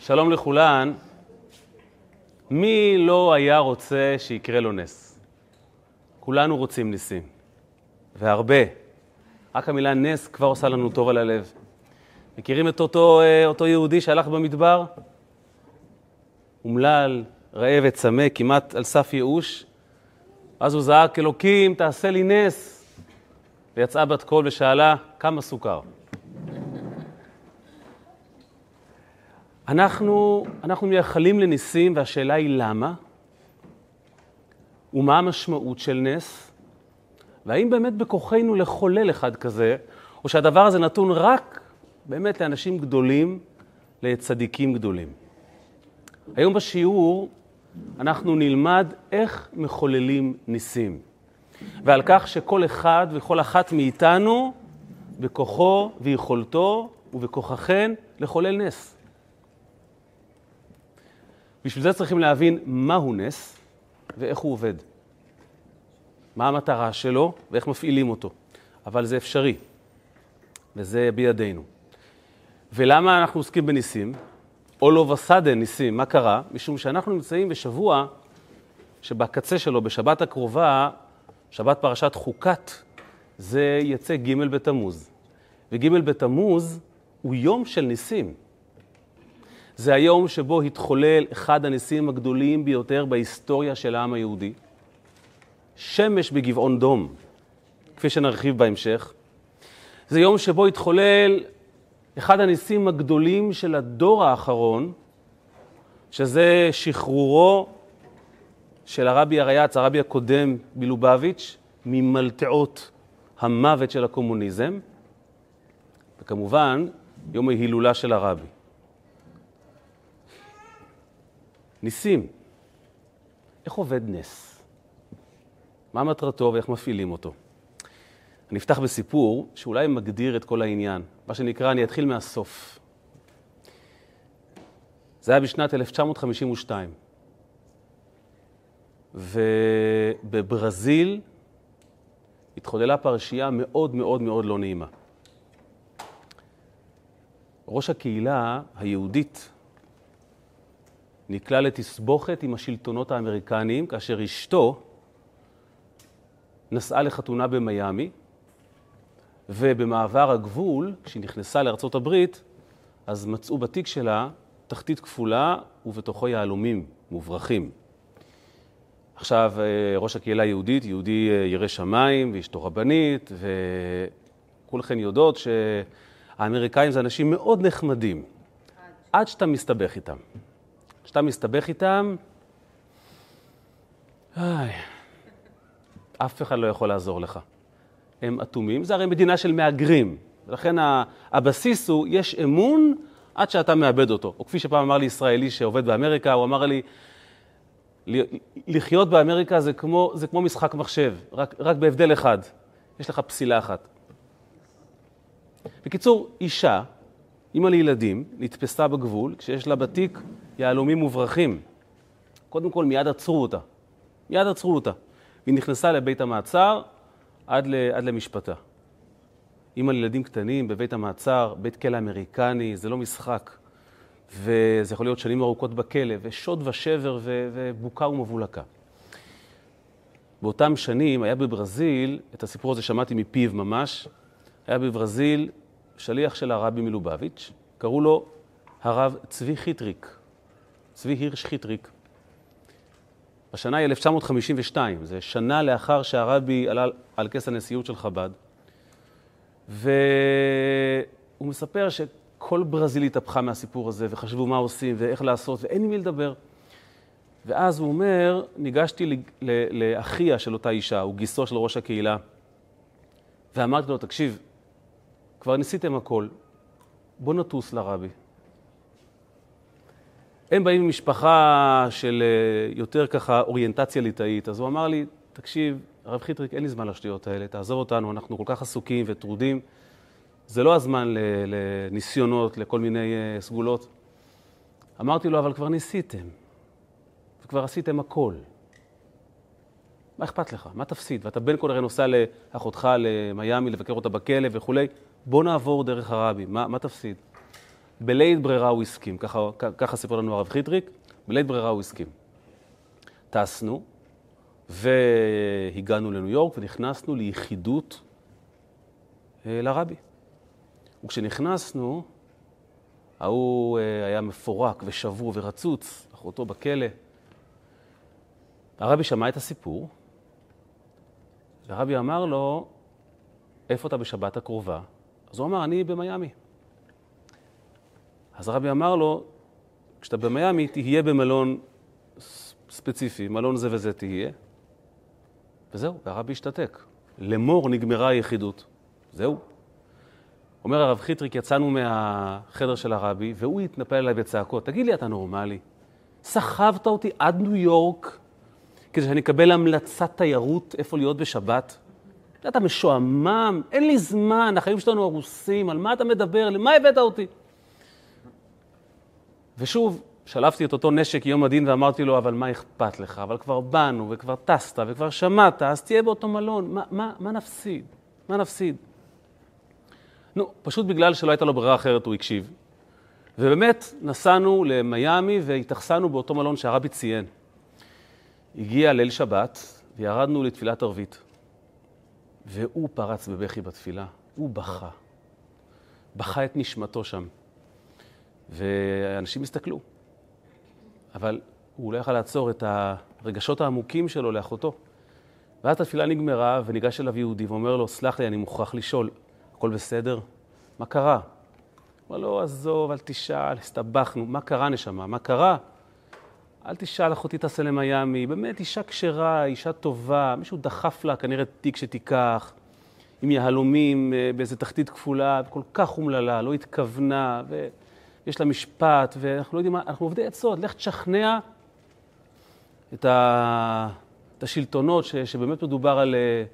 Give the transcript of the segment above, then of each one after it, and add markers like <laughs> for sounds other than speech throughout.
שלום לכולן. מי לא היה רוצה שיקרה לו נס? כולנו רוצים ניסים, והרבה. רק המילה נס כבר עושה לנו טוב על הלב. מכירים את אותו, אה, אותו יהודי שהלך במדבר? אומלל, רעב וצמא, כמעט על סף ייאוש. אז הוא זעק, אלוקים, תעשה לי נס. ויצאה בת קול ושאלה, כמה סוכר? אנחנו, אנחנו מייחלים לניסים, והשאלה היא למה, ומה המשמעות של נס, והאם באמת בכוחנו לחולל אחד כזה, או שהדבר הזה נתון רק באמת לאנשים גדולים, לצדיקים גדולים. היום בשיעור אנחנו נלמד איך מחוללים ניסים, ועל כך שכל אחד וכל אחת מאיתנו, בכוחו ויכולתו ובכוחכן לחולל נס. בשביל זה צריכים להבין מהו נס ואיך הוא עובד. מה המטרה שלו ואיך מפעילים אותו. אבל זה אפשרי, וזה בידינו. ולמה אנחנו עוסקים בניסים? או לא וסדה ניסים, מה קרה? משום שאנחנו נמצאים בשבוע שבקצה שלו, בשבת הקרובה, שבת פרשת חוקת, זה יצא ג' בתמוז. וג' בתמוז הוא יום של ניסים. זה היום שבו התחולל אחד הניסים הגדולים ביותר בהיסטוריה של העם היהודי. שמש בגבעון דום, כפי שנרחיב בהמשך. זה יום שבו התחולל אחד הניסים הגדולים של הדור האחרון, שזה שחרורו של הרבי הריאץ, הרבי הקודם מלובביץ', ממלטעות המוות של הקומוניזם, וכמובן, יום ההילולה של הרבי. ניסים. איך עובד נס? מה מטרתו ואיך מפעילים אותו? אני אפתח בסיפור שאולי מגדיר את כל העניין. מה שנקרא, אני אתחיל מהסוף. זה היה בשנת 1952. ובברזיל התחוללה פרשייה מאוד מאוד מאוד לא נעימה. ראש הקהילה היהודית נקלע לתסבוכת עם השלטונות האמריקניים, כאשר אשתו נסעה לחתונה במיאמי, ובמעבר הגבול, כשהיא נכנסה לארצות הברית, אז מצאו בתיק שלה תחתית כפולה ובתוכו יהלומים מוברחים. עכשיו, אה, ראש הקהילה היהודית, יהודי אה, ירא שמיים ואשתו רבנית, וכולכן יודעות שהאמריקאים זה אנשים מאוד נחמדים, עד שאתה מסתבך איתם. כשאתה מסתבך איתם, איי, אף אחד לא יכול לעזור לך. הם אטומים, זה הרי מדינה של מהגרים, ולכן הבסיס הוא, יש אמון עד שאתה מאבד אותו. או כפי שפעם אמר לי ישראלי שעובד באמריקה, הוא אמר לי, לחיות באמריקה זה כמו, זה כמו משחק מחשב, רק, רק בהבדל אחד, יש לך פסילה אחת. בקיצור, אישה אימא לילדים, נתפסה בגבול, כשיש לה בתיק יהלומים מוברחים. קודם כל, מיד עצרו אותה. מיד עצרו אותה. והיא נכנסה לבית המעצר עד, ל, עד למשפטה. אימא לילדים קטנים בבית המעצר, בית כלא אמריקני, זה לא משחק. וזה יכול להיות שנים ארוכות בכלא, ושוד ושבר ו, ובוקה ומבולקה. באותם שנים היה בברזיל, את הסיפור הזה שמעתי מפיו ממש, היה בברזיל שליח של הרבי מלובביץ', קראו לו הרב צבי חיטריק, צבי הירש חיטריק. בשנה היא 1952, זה שנה לאחר שהרבי עלה על כס הנשיאות של חב"ד, והוא מספר שכל ברזיל התהפכה מהסיפור הזה, וחשבו מה עושים ואיך לעשות, ואין עם מי לדבר. ואז הוא אומר, ניגשתי לאחיה של אותה אישה, הוא גיסו של ראש הקהילה, ואמרתי לו, תקשיב, כבר ניסיתם הכל, בוא נטוס לרבי. הם באים ממשפחה של אה, יותר ככה אוריינטציה ליטאית, אז הוא אמר לי, תקשיב, הרב חיטריק, אין לי זמן לשטויות האלה, תעזוב אותנו, אנחנו כל כך עסוקים וטרודים. זה לא הזמן לניסיונות, לכל מיני אה, סגולות. אמרתי לו, אבל כבר ניסיתם, וכבר עשיתם הכל. מה אכפת לך? מה תפסיד? ואתה בין כל הרי נוסע לאחותך למיאמי לבקר אותה בכלא וכולי. בוא נעבור דרך הרבי, מה, מה תפסיד? בלית ברירה הוא הסכים, ככה, ככה סיפר לנו הרב חיטריק, בלית ברירה הוא הסכים. טסנו, והגענו לניו יורק ונכנסנו ליחידות אה, לרבי. וכשנכנסנו, ההוא אה, היה מפורק ושבור ורצוץ, אחותו בכלא. הרבי שמע את הסיפור, והרבי אמר לו, איפה אתה בשבת הקרובה? אז הוא אמר, אני במיאמי. אז הרבי אמר לו, כשאתה במיאמי, תהיה במלון ספציפי, מלון זה וזה תהיה. וזהו, והרבי השתתק. לאמור נגמרה היחידות. זהו. אומר הרב חיטריק, יצאנו מהחדר של הרבי, והוא התנפל אליי בצעקות. תגיד לי, אתה נורמלי? סחבת אותי עד ניו יורק כדי שאני אקבל המלצת תיירות איפה להיות בשבת? אתה משועמם, אין לי זמן, החיים שלנו הרוסים, על מה אתה מדבר? למה הבאת אותי? ושוב, שלפתי את אותו נשק יום הדין ואמרתי לו, אבל מה אכפת לך? אבל כבר באנו, וכבר טסת, וכבר שמעת, אז תהיה באותו מלון. מה, מה, מה נפסיד? מה נפסיד? נו, פשוט בגלל שלא הייתה לו ברירה אחרת, הוא הקשיב. ובאמת, נסענו למיאמי והתאכסנו באותו מלון שהרבי ציין. הגיע ליל שבת, וירדנו לתפילת ערבית. והוא פרץ בבכי בתפילה, הוא בכה. בכה את נשמתו שם. ואנשים הסתכלו. אבל הוא לא יכל לעצור את הרגשות העמוקים שלו לאחותו. ואז התפילה נגמרה, וניגש אליו יהודי ואומר לו, סלח לי, אני מוכרח לשאול, הכל בסדר? מה קרה? אמר לו, עזוב, אל תשאל, הסתבכנו. מה קרה, נשמה? מה קרה? אל תשאל, אחותי טסה למיאמי. באמת, אישה כשרה, אישה טובה, מישהו דחף לה כנראה תיק שתיקח, עם יהלומים אה, באיזה תחתית כפולה, כל כך אומללה, לא התכוונה, ויש לה משפט, ואנחנו לא יודעים מה, אנחנו עובדי עצות, לך תשכנע את, ה... את השלטונות, ש... שבאמת מדובר על אה,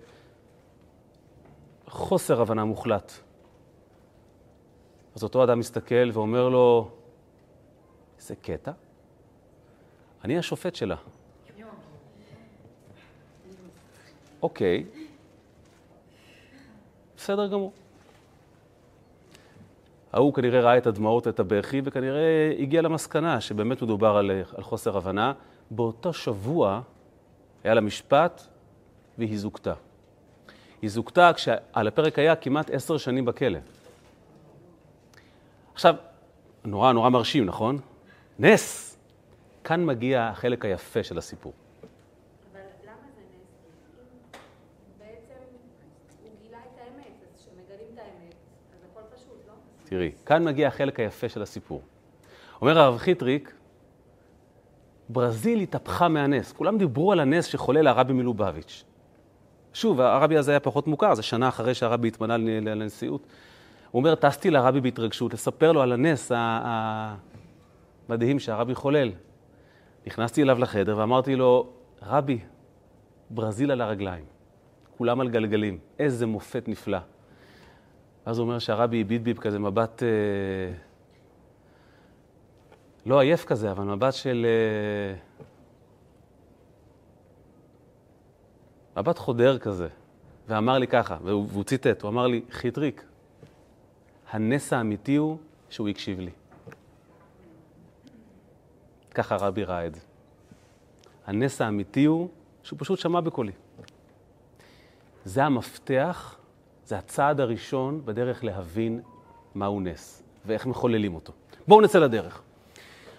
חוסר הבנה מוחלט. אז אותו אדם מסתכל ואומר לו, איזה קטע. אני השופט שלה. אוקיי, בסדר גמור. ההוא כנראה ראה את הדמעות, את הבכי, וכנראה הגיע למסקנה שבאמת מדובר על, על חוסר הבנה. באותו שבוע היה לה משפט והיא זוכתה. היא זוכתה כשעל הפרק היה כמעט עשר שנים בכלא. עכשיו, נורא נורא מרשים, נכון? נס. כאן מגיע החלק היפה של הסיפור. אבל למה זה נס? בעצם הוא גילה את האמת, אז כשמגלים את האמת, אז הכל פשוט, לא? תראי, כאן מגיע החלק היפה של הסיפור. אומר הרב חיטריק, ברזיל התהפכה מהנס. כולם דיברו על הנס שחולל הרבי מלובביץ'. שוב, הרבי הזה היה פחות מוכר, זה שנה אחרי שהרבי התמנה לנשיאות. הוא אומר, טסתי לרבי בהתרגשות, לספר לו על הנס המדהים שהרבי חולל. נכנסתי אליו לחדר ואמרתי לו, רבי, ברזיל על הרגליים, כולם על גלגלים, איזה מופת נפלא. אז הוא אומר שהרבי הביט בי בכזה מבט, אה, לא עייף כזה, אבל מבט של... אה, מבט חודר כזה, ואמר לי ככה, והוא ציטט, הוא אמר לי, חיטריק, הנס האמיתי הוא שהוא הקשיב לי. ככה רבי ראה את זה. הנס האמיתי הוא שהוא פשוט שמע בקולי. זה המפתח, זה הצעד הראשון בדרך להבין מהו נס ואיך מחוללים אותו. בואו נצא לדרך.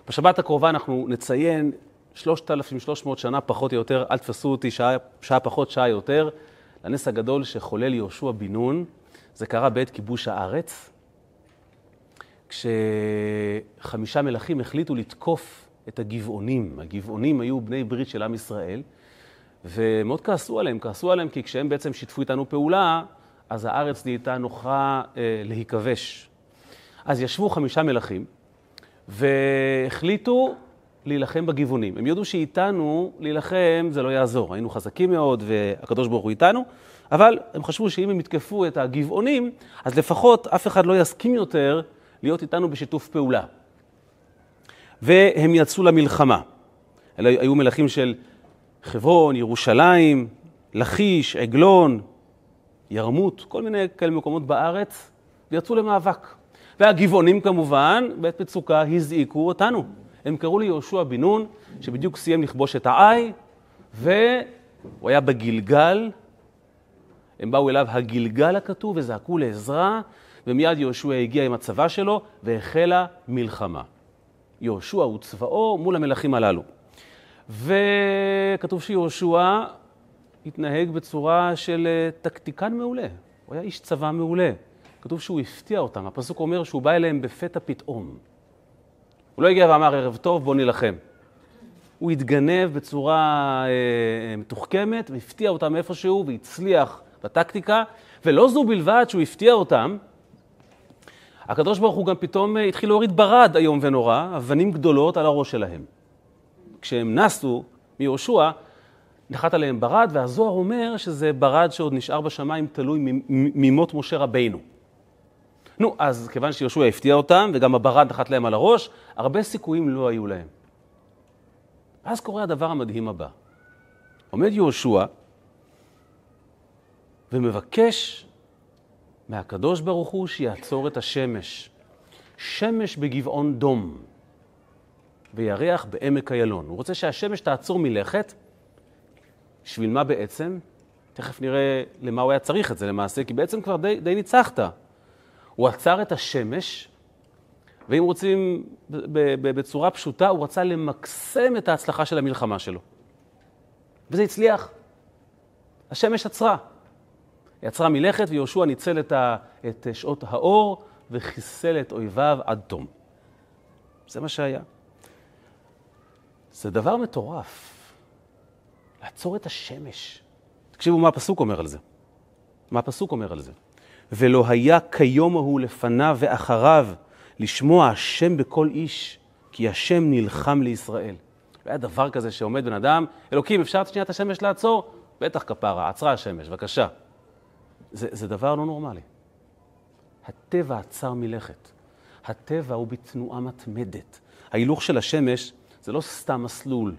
בשבת הקרובה אנחנו נציין 3,300 שנה פחות או יותר, אל תפסו אותי שעה, שעה פחות, שעה יותר, לנס הגדול שחולל יהושע בן נון. זה קרה בעת כיבוש הארץ, כשחמישה מלכים החליטו לתקוף את הגבעונים. הגבעונים היו בני ברית של עם ישראל, ומאוד כעסו עליהם. כעסו עליהם כי כשהם בעצם שיתפו איתנו פעולה, אז הארץ נהייתה נוחה אה, להיכבש. אז ישבו חמישה מלכים, והחליטו להילחם בגבעונים. הם ידעו שאיתנו להילחם זה לא יעזור. היינו חזקים מאוד והקדוש ברוך הוא איתנו, אבל הם חשבו שאם הם יתקפו את הגבעונים, אז לפחות אף אחד לא יסכים יותר להיות איתנו בשיתוף פעולה. והם יצאו למלחמה. אלה היו מלכים של חברון, ירושלים, לכיש, עגלון, ירמות, כל מיני כאלה מקומות בארץ, ויצאו למאבק. והגבעונים כמובן, בעת מצוקה, הזעיקו אותנו. הם קראו ליהושע בן נון, שבדיוק סיים לכבוש את העי, והוא היה בגלגל. הם באו אליו הגלגל הכתוב וזעקו לעזרה, ומיד יהושע הגיע עם הצבא שלו, והחלה מלחמה. יהושע וצבאו מול המלכים הללו. וכתוב שיהושע התנהג בצורה של אה, טקטיקן מעולה. הוא היה איש צבא מעולה. כתוב שהוא הפתיע אותם. הפסוק אומר שהוא בא אליהם בפתע פתאום. הוא לא הגיע ואמר, ערב טוב, בוא נילחם. הוא התגנב בצורה אה, מתוחכמת, והפתיע אותם איפשהו, והצליח בטקטיקה. ולא זו בלבד שהוא הפתיע אותם, הקדוש ברוך הוא גם פתאום אה, התחיל להוריד ברד איום ונורא, אבנים גדולות על הראש שלהם. כשהם נסו מיהושע, נחת עליהם ברד, והזוהר אומר שזה ברד שעוד נשאר בשמיים תלוי ממות משה רבינו. נו, אז כיוון שיהושע הפתיע אותם, וגם הברד נחת להם על הראש, הרבה סיכויים לא היו להם. ואז קורה הדבר המדהים הבא. עומד יהושע ומבקש מהקדוש ברוך הוא שיעצור את השמש. שמש בגבעון דום וירח בעמק איילון. הוא רוצה שהשמש תעצור מלכת. בשביל מה בעצם? תכף נראה למה הוא היה צריך את זה למעשה, כי בעצם כבר די, די ניצחת. הוא עצר את השמש, ואם רוצים בצורה פשוטה, הוא רצה למקסם את ההצלחה של המלחמה שלו. וזה הצליח. השמש עצרה. היא עצרה מלכת, ויהושע ניצל את, ה, את שעות האור וחיסל את אויביו עד תום. זה מה שהיה. זה דבר מטורף. לעצור את השמש. תקשיבו מה הפסוק אומר על זה. מה הפסוק אומר על זה? ולא היה כיום ההוא לפניו ואחריו לשמוע השם בכל איש, כי השם נלחם לישראל. לא היה דבר כזה שעומד בן אדם, אלוקים, אפשר את שניית השמש לעצור? בטח כפרה, עצרה השמש, בבקשה. זה, זה דבר לא נורמלי. הטבע עצר מלכת. הטבע הוא בתנועה מתמדת. ההילוך של השמש זה לא סתם מסלול.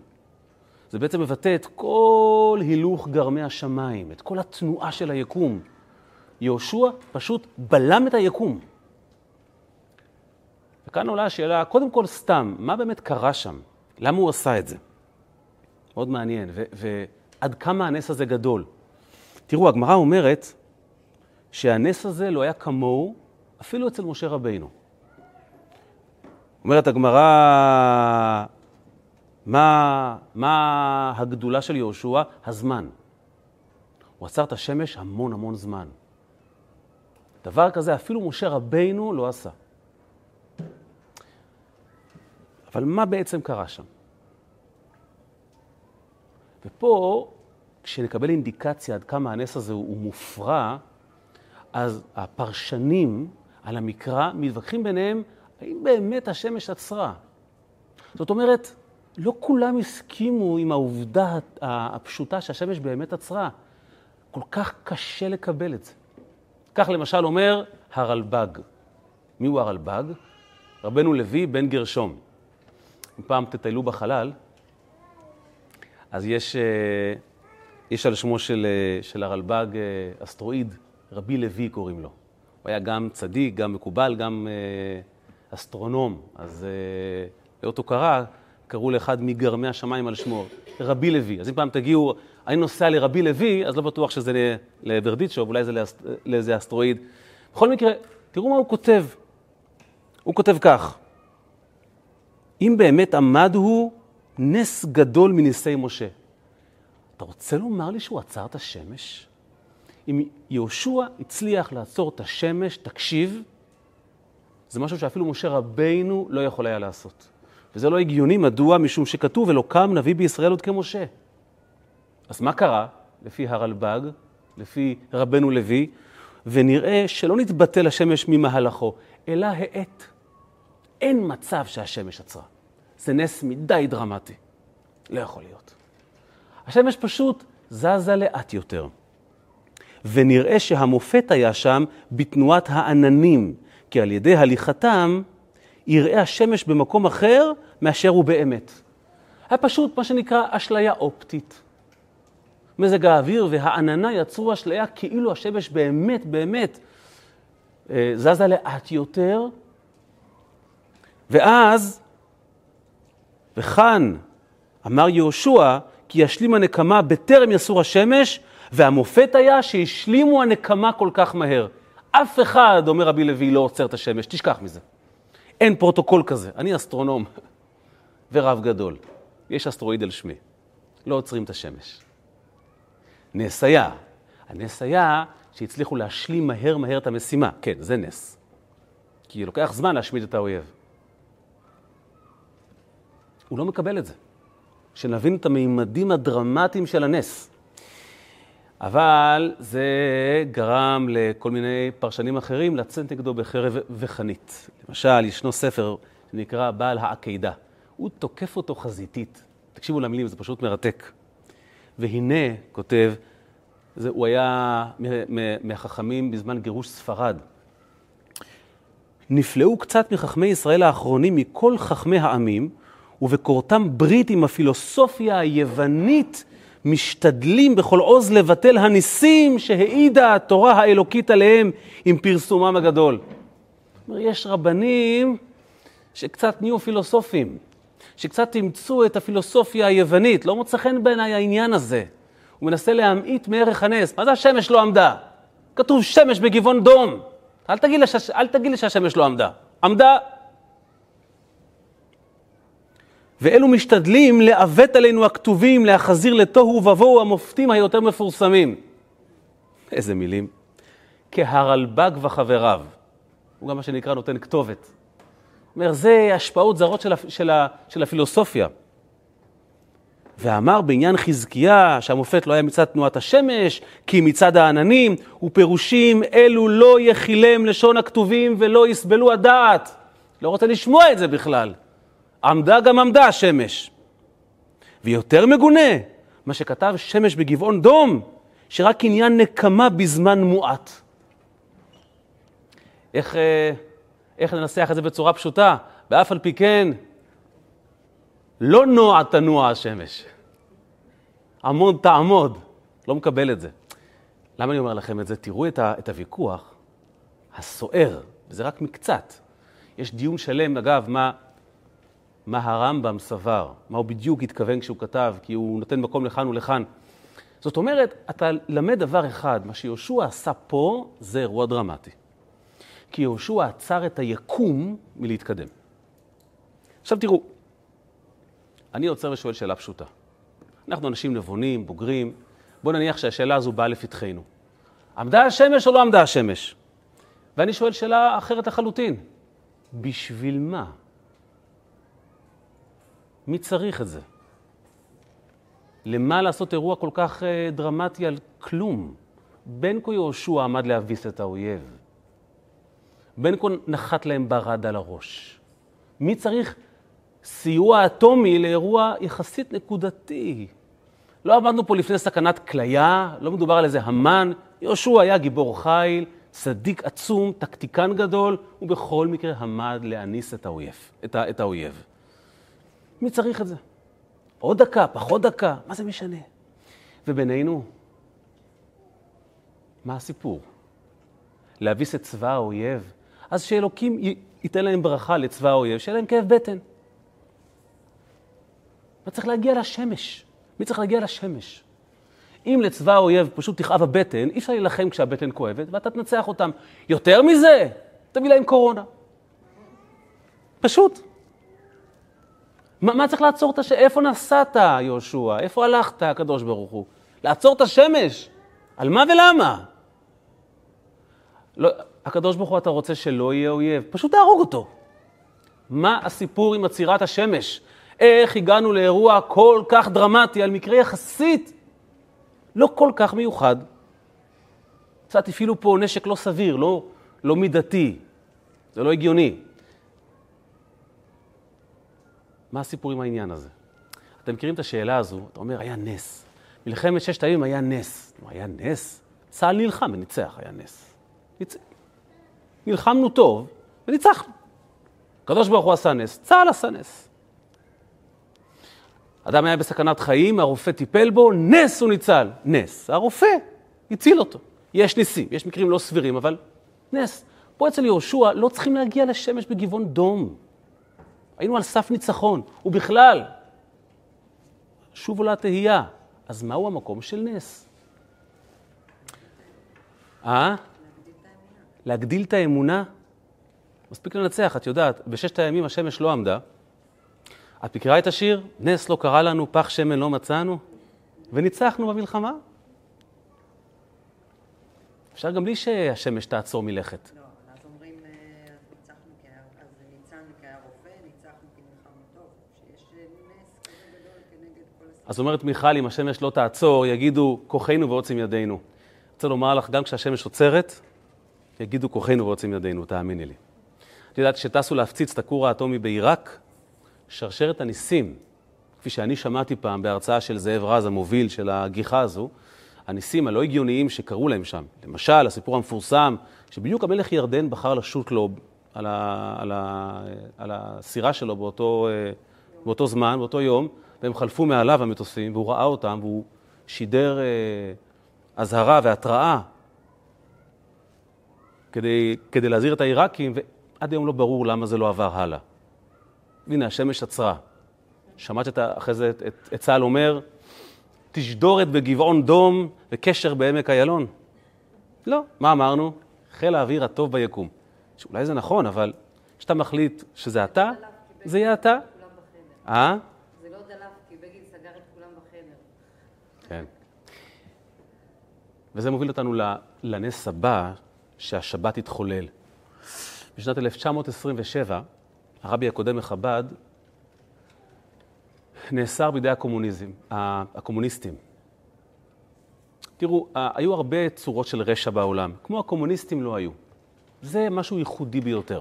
זה בעצם מבטא את כל הילוך גרמי השמיים, את כל התנועה של היקום. יהושע פשוט בלם את היקום. וכאן עולה השאלה, קודם כל סתם, מה באמת קרה שם? למה הוא עשה את זה? מאוד מעניין, ועד כמה הנס הזה גדול. תראו, הגמרא אומרת שהנס הזה לא היה כמוהו אפילו אצל משה רבינו. אומרת הגמרא, מה, מה הגדולה של יהושע? הזמן. הוא עצר את השמש המון המון זמן. דבר כזה אפילו משה רבינו לא עשה. אבל מה בעצם קרה שם? ופה, כשנקבל אינדיקציה עד כמה הנס הזה הוא מופרע, אז הפרשנים על המקרא מתווכחים ביניהם האם באמת השמש עצרה. זאת אומרת, לא כולם הסכימו עם העובדה הפשוטה שהשמש באמת עצרה. כל כך קשה לקבל את זה. כך למשל אומר הרלב"ג. מי הוא הרלב"ג? רבנו לוי בן גרשום. אם פעם תטיילו בחלל, אז יש, אה, יש על שמו של, אה, של הרלב"ג אה, אסטרואיד, רבי לוי קוראים לו. הוא היה גם צדיק, גם מקובל, גם אסטרונום. אז לאות הוקרה קראו לאחד מגרמי השמיים על שמו, רבי לוי. אז אם פעם תגיעו, אני נוסע לרבי לוי, אז לא בטוח שזה לברדיצ'וב, אולי זה לאיזה אסטרואיד. בכל מקרה, תראו מה הוא כותב. הוא כותב כך: אם באמת עמד הוא נס גדול מניסי משה. אתה רוצה לומר לי שהוא עצר את השמש? אם יהושע הצליח לעצור את השמש, תקשיב, זה משהו שאפילו משה רבינו לא יכול היה לעשות. וזה לא הגיוני, מדוע? משום שכתוב, ולא קם נביא בישראל עוד כמשה. אז מה קרה, לפי הרלב"ג, לפי רבנו לוי? ונראה שלא נתבטל השמש ממהלכו, אלא האט. אין מצב שהשמש עצרה. זה נס מדי דרמטי. לא יכול להיות. השמש פשוט זזה לאט יותר. ונראה שהמופת היה שם בתנועת העננים, כי על ידי הליכתם יראה השמש במקום אחר מאשר הוא באמת. היה פשוט מה שנקרא אשליה אופטית. מזג האוויר והעננה יצרו אשליה כאילו השמש באמת באמת אה, זזה לאט יותר, ואז, וכאן אמר יהושע, כי ישלים הנקמה בטרם יסור השמש, והמופת היה שהשלימו הנקמה כל כך מהר. אף אחד, אומר רבי לוי, לא עוצר את השמש, תשכח מזה. אין פרוטוקול כזה. אני אסטרונום ורב גדול. יש אסטרואיד על שמי. לא עוצרים את השמש. נס היה. הנס היה שהצליחו להשלים מהר מהר את המשימה. כן, זה נס. כי לוקח זמן להשמיד את האויב. הוא לא מקבל את זה. שנבין את המימדים הדרמטיים של הנס. אבל זה גרם לכל מיני פרשנים אחרים לצאת נגדו בחרב וחנית. למשל, ישנו ספר שנקרא בעל העקידה. הוא תוקף אותו חזיתית. תקשיבו למילים, זה פשוט מרתק. והנה, כותב, זה, הוא היה מהחכמים בזמן גירוש ספרד. נפלאו קצת מחכמי ישראל האחרונים מכל חכמי העמים, ובקורתם ברית עם הפילוסופיה היוונית משתדלים בכל עוז לבטל הניסים שהעידה התורה האלוקית עליהם עם פרסומם הגדול. יש רבנים שקצת נהיו פילוסופים, שקצת אימצו את הפילוסופיה היוונית, לא מוצא חן בעיניי העניין הזה. הוא מנסה להמעיט מערך הנס. מה זה השמש לא עמדה? כתוב שמש בגבעון דום. אל תגיד, לש... אל תגיד לי שהשמש לא עמדה. עמדה. ואלו משתדלים לעוות עלינו הכתובים, להחזיר לתוהו ובוהו המופתים היותר מפורסמים. איזה מילים. כהרלב"ג וחבריו. הוא גם מה שנקרא נותן כתובת. אומר, זה השפעות זרות של, של, של הפילוסופיה. ואמר בעניין חזקיה, שהמופת לא היה מצד תנועת השמש, כי מצד העננים, ופירושים אלו לא יחילם לשון הכתובים ולא יסבלו הדעת. לא רוצה לשמוע את זה בכלל. עמדה גם עמדה השמש. ויותר מגונה, מה שכתב שמש בגבעון דום, שרק עניין נקמה בזמן מועט. איך, אה, איך ננסח את זה בצורה פשוטה? ואף על פי כן, לא נוע תנוע השמש. עמוד תעמוד. לא מקבל את זה. למה אני אומר לכם את זה? תראו את, ה, את הוויכוח הסוער, וזה רק מקצת. יש דיון שלם, אגב, מה, מה הרמב"ם סבר, מה הוא בדיוק התכוון כשהוא כתב, כי הוא נותן מקום לכאן ולכאן. זאת אומרת, אתה למד דבר אחד, מה שיהושע עשה פה זה אירוע דרמטי. כי יהושע עצר את היקום מלהתקדם. עכשיו תראו, אני עוצר ושואל שאלה פשוטה. אנחנו אנשים נבונים, בוגרים, בואו נניח שהשאלה הזו באה לפתחנו. עמדה השמש או לא עמדה השמש? ואני שואל שאלה אחרת לחלוטין. בשביל מה? מי צריך את זה? למה לעשות אירוע כל כך אה, דרמטי על כלום? בין כה יהושע עמד להביס את האויב. בין כה נחת להם ברד על הראש. מי צריך סיוע אטומי לאירוע יחסית נקודתי? לא עמדנו פה לפני סכנת כליה, לא מדובר על איזה המן. יהושע היה גיבור חיל, צדיק עצום, טקטיקן גדול, ובכל מקרה עמד להניס את האויב. את, ה, את האויב. מי צריך את זה? עוד דקה, פחות דקה, מה זה משנה? ובינינו, מה הסיפור? להביס את צבא האויב? אז שאלוקים ייתן להם ברכה לצבא האויב, שיהיה להם כאב בטן. מה צריך להגיע לשמש? מי צריך להגיע לשמש? אם לצבא האויב פשוט תכאב הבטן, אי אפשר להילחם כשהבטן כואבת, ואתה תנצח אותם. יותר מזה, תביא להם קורונה. פשוט. מה, מה צריך לעצור את השמש? איפה נסעת, יהושע? איפה הלכת, הקדוש ברוך הוא? לעצור את השמש? על מה ולמה? לא, הקדוש ברוך הוא, אתה רוצה שלא יהיה אויב? פשוט תהרוג אותו. מה הסיפור עם עצירת השמש? איך הגענו לאירוע כל כך דרמטי על מקרה יחסית לא כל כך מיוחד? קצת הפעילו פה נשק לא סביר, לא, לא מידתי, זה לא הגיוני. מה הסיפור עם העניין הזה? אתם מכירים את השאלה הזו, אתה אומר, היה נס. מלחמת ששת הימים היה נס. היה נס? צה"ל נלחם וניצח, היה נס. ניצ... נלחמנו טוב וניצחנו. הקדוש ברוך הוא עשה נס, צה"ל עשה נס. אדם היה בסכנת חיים, הרופא טיפל בו, נס הוא ניצל. נס. הרופא הציל אותו. יש ניסים, יש מקרים לא סבירים, אבל נס. פה אצל יהושע לא צריכים להגיע לשמש בגבעון דום. היינו על סף ניצחון, ובכלל, שוב עולה תהייה, אז מהו המקום של נס? אה? להגדיל את האמונה? מספיק לנצח, את יודעת, בששת הימים השמש לא עמדה. את מכירה את השיר? נס לא קרה לנו, פח שמן לא מצאנו, וניצחנו במלחמה. אפשר גם בלי שהשמש תעצור מלכת. לא, אבל אז אומרים, אה, ניצחנו כי היה, אז ניצחנו כי היה רופא, ניצחנו כי נלחמנו טוב. שיש אה, נס כזה גדול כנגד כל הסיפור. אז אומרת מיכל, אם השמש לא תעצור, יגידו כוחנו ועוצם ידינו. רוצה לומר לך, גם כשהשמש עוצרת, יגידו כוחנו ועוצם ידינו, תאמיני לי. את יודעת, כשטסו להפציץ את הכור האטומי בעיראק, שרשרת הניסים, כפי שאני שמעתי פעם בהרצאה של זאב רז, המוביל של הגיחה הזו, הניסים הלא הגיוניים שקרו להם שם. למשל, הסיפור המפורסם, שבדיוק המלך ירדן בחר לשוט לו על, ה, על, ה, על הסירה שלו באותו, אה, באותו זמן, באותו יום, והם חלפו מעליו המטוסים, והוא ראה אותם, והוא שידר אה, אזהרה והתראה כדי, כדי להזהיר את העיראקים, ועד היום לא ברור למה זה לא עבר הלאה. הנה, השמש עצרה. שמעת את, אחרי זה את, את, את צה"ל אומר, תשדורת בגבעון דום וקשר בעמק איילון. לא, מה אמרנו? חיל האוויר הטוב ביקום. שאולי זה נכון, אבל כשאתה מחליט שזה אתה, זה יהיה אתה. אה? זה לא דלף, כי בגין סגר את כולם בחדר. כן. וזה מוביל אותנו לנס הבא שהשבת התחולל. בשנת 1927, הרבי הקודם מחב"ד נאסר בידי הקומוניזם, הקומוניסטים. תראו, היו הרבה צורות של רשע בעולם, כמו הקומוניסטים לא היו. זה משהו ייחודי ביותר.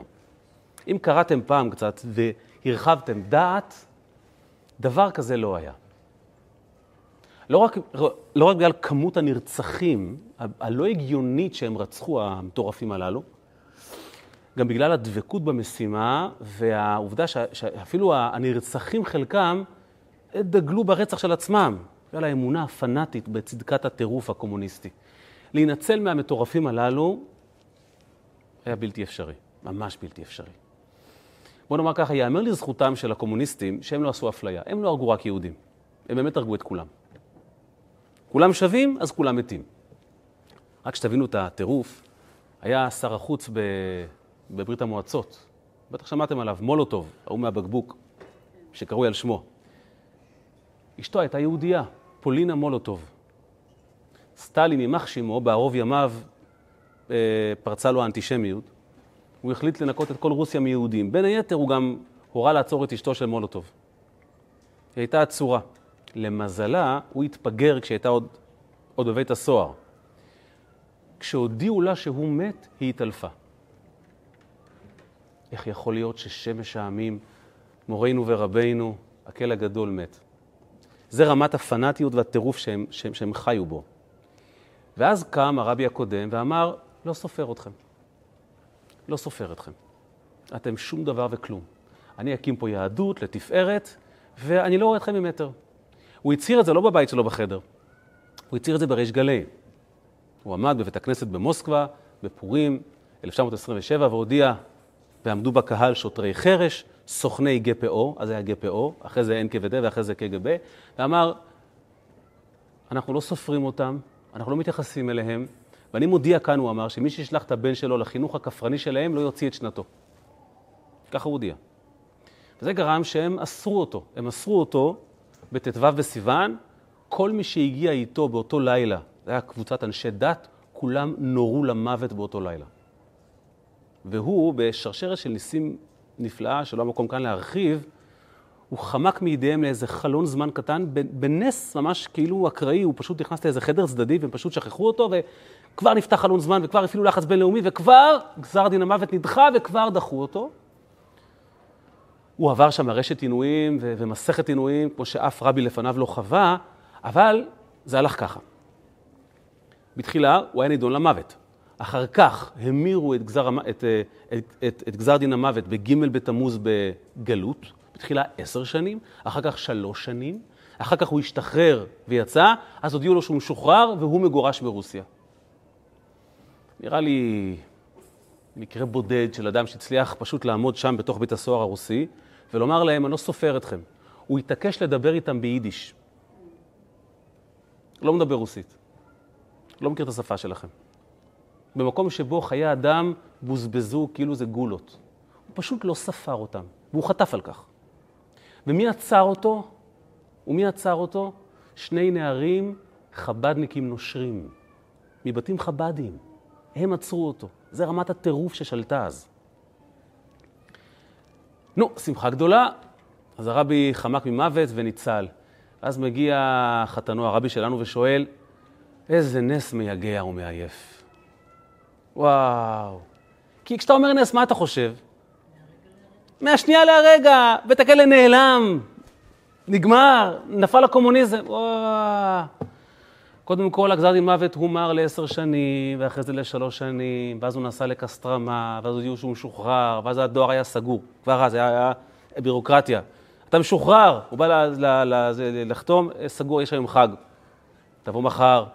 אם קראתם פעם קצת והרחבתם דעת, דבר כזה לא היה. לא רק, לא רק בגלל כמות הנרצחים הלא הגיונית שהם רצחו, המטורפים הללו, גם בגלל הדבקות במשימה והעובדה ש- שאפילו הנרצחים חלקם דגלו ברצח של עצמם, בגלל האמונה הפנאטית בצדקת הטירוף הקומוניסטי. להינצל מהמטורפים הללו היה בלתי אפשרי, ממש בלתי אפשרי. בוא נאמר ככה, יאמר לזכותם של הקומוניסטים שהם לא עשו אפליה, הם לא הרגו רק יהודים, הם באמת הרגו את כולם. כולם שווים, אז כולם מתים. רק שתבינו את הטירוף, היה שר החוץ ב... בברית המועצות, בטח שמעתם עליו, מולוטוב, ההוא מהבקבוק, שקרוי על שמו. אשתו הייתה יהודייה, פולינה מולוטוב. סטלין, יימח שמו, בערוב ימיו אה, פרצה לו האנטישמיות. הוא החליט לנקות את כל רוסיה מיהודים. בין היתר הוא גם הורה לעצור את אשתו של מולוטוב. היא הייתה עצורה. למזלה, הוא התפגר כשהייתה עוד, עוד בבית הסוהר. כשהודיעו לה שהוא מת, היא התעלפה. איך יכול להיות ששמש העמים, מורנו ורבינו, הקל הגדול מת? זה רמת הפנאטיות והטירוף שהם, שהם, שהם חיו בו. ואז קם הרבי הקודם ואמר, לא סופר אתכם. לא סופר אתכם. אתם שום דבר וכלום. אני אקים פה יהדות לתפארת, ואני לא רואה אתכם ממטר. הוא הצהיר את זה לא בבית שלו בחדר, הוא הצהיר את זה בריש גלי. הוא עמד בבית הכנסת במוסקבה, בפורים, 1927, והודיע, ועמדו בקהל שוטרי חרש, סוכני גפ"ו, אז היה גפ"ו, אחרי זה NKVD ואחרי זה קג"ב, ואמר, אנחנו לא סופרים אותם, אנחנו לא מתייחסים אליהם, ואני מודיע כאן, הוא אמר, שמי שישלח את הבן שלו לחינוך הכפרני שלהם לא יוציא את שנתו. ככה הוא הודיע. וזה גרם שהם אסרו אותו. הם אסרו אותו בט"ו בסיוון, כל מי שהגיע איתו באותו לילה, זה היה קבוצת אנשי דת, כולם נורו למוות באותו לילה. והוא, בשרשרת של ניסים נפלאה, שלא המקום כאן להרחיב, הוא חמק מידיהם לאיזה חלון זמן קטן, בנס ממש כאילו אקראי, הוא פשוט נכנס לאיזה חדר צדדי והם פשוט שכחו אותו, וכבר נפתח חלון זמן וכבר הפעילו לחץ בינלאומי, וכבר גזר דין המוות נדחה וכבר דחו אותו. הוא עבר שם רשת עינויים ו- ומסכת עינויים, כמו שאף רבי לפניו לא חווה, אבל זה הלך ככה. בתחילה הוא היה נידון למוות. אחר כך המירו את גזר, המ- את, אה, את, את, את גזר דין המוות בג' בתמוז בגלות, בתחילה עשר שנים, אחר כך שלוש שנים, אחר כך הוא השתחרר ויצא, אז הודיעו לו שהוא משוחרר והוא מגורש ברוסיה. נראה לי מקרה בודד של אדם שהצליח פשוט לעמוד שם בתוך בית הסוהר הרוסי, ולומר להם, אני לא סופר אתכם. הוא התעקש לדבר איתם ביידיש. לא מדבר רוסית. לא מכיר את השפה שלכם. במקום שבו חיי אדם בוזבזו כאילו זה גולות. הוא פשוט לא ספר אותם, והוא חטף על כך. ומי עצר אותו? ומי עצר אותו? שני נערים חבדניקים נושרים, מבתים חבדיים. הם עצרו אותו. זה רמת הטירוף ששלטה אז. נו, שמחה גדולה, אז הרבי חמק ממוות וניצל. אז מגיע חתנו, הרבי שלנו, ושואל, איזה נס מייגע ומעייף. וואו. כי כשאתה אומר נס, מה אתה חושב? מהשנייה להרגע, בית הכלא נעלם, נגמר, נפל הקומוניזם. וואו. קודם כל, הגזר דין מוות הומר לעשר שנים, ואחרי זה לשלוש שנים, ואז הוא נסע לקסטרמה, ואז הודיעו שהוא משוחרר, ואז הדואר היה סגור. כבר אז היה, היה בירוקרטיה. אתה משוחרר, הוא בא ל, ל, ל, לחתום, סגור, יש היום חג. תבוא מחר.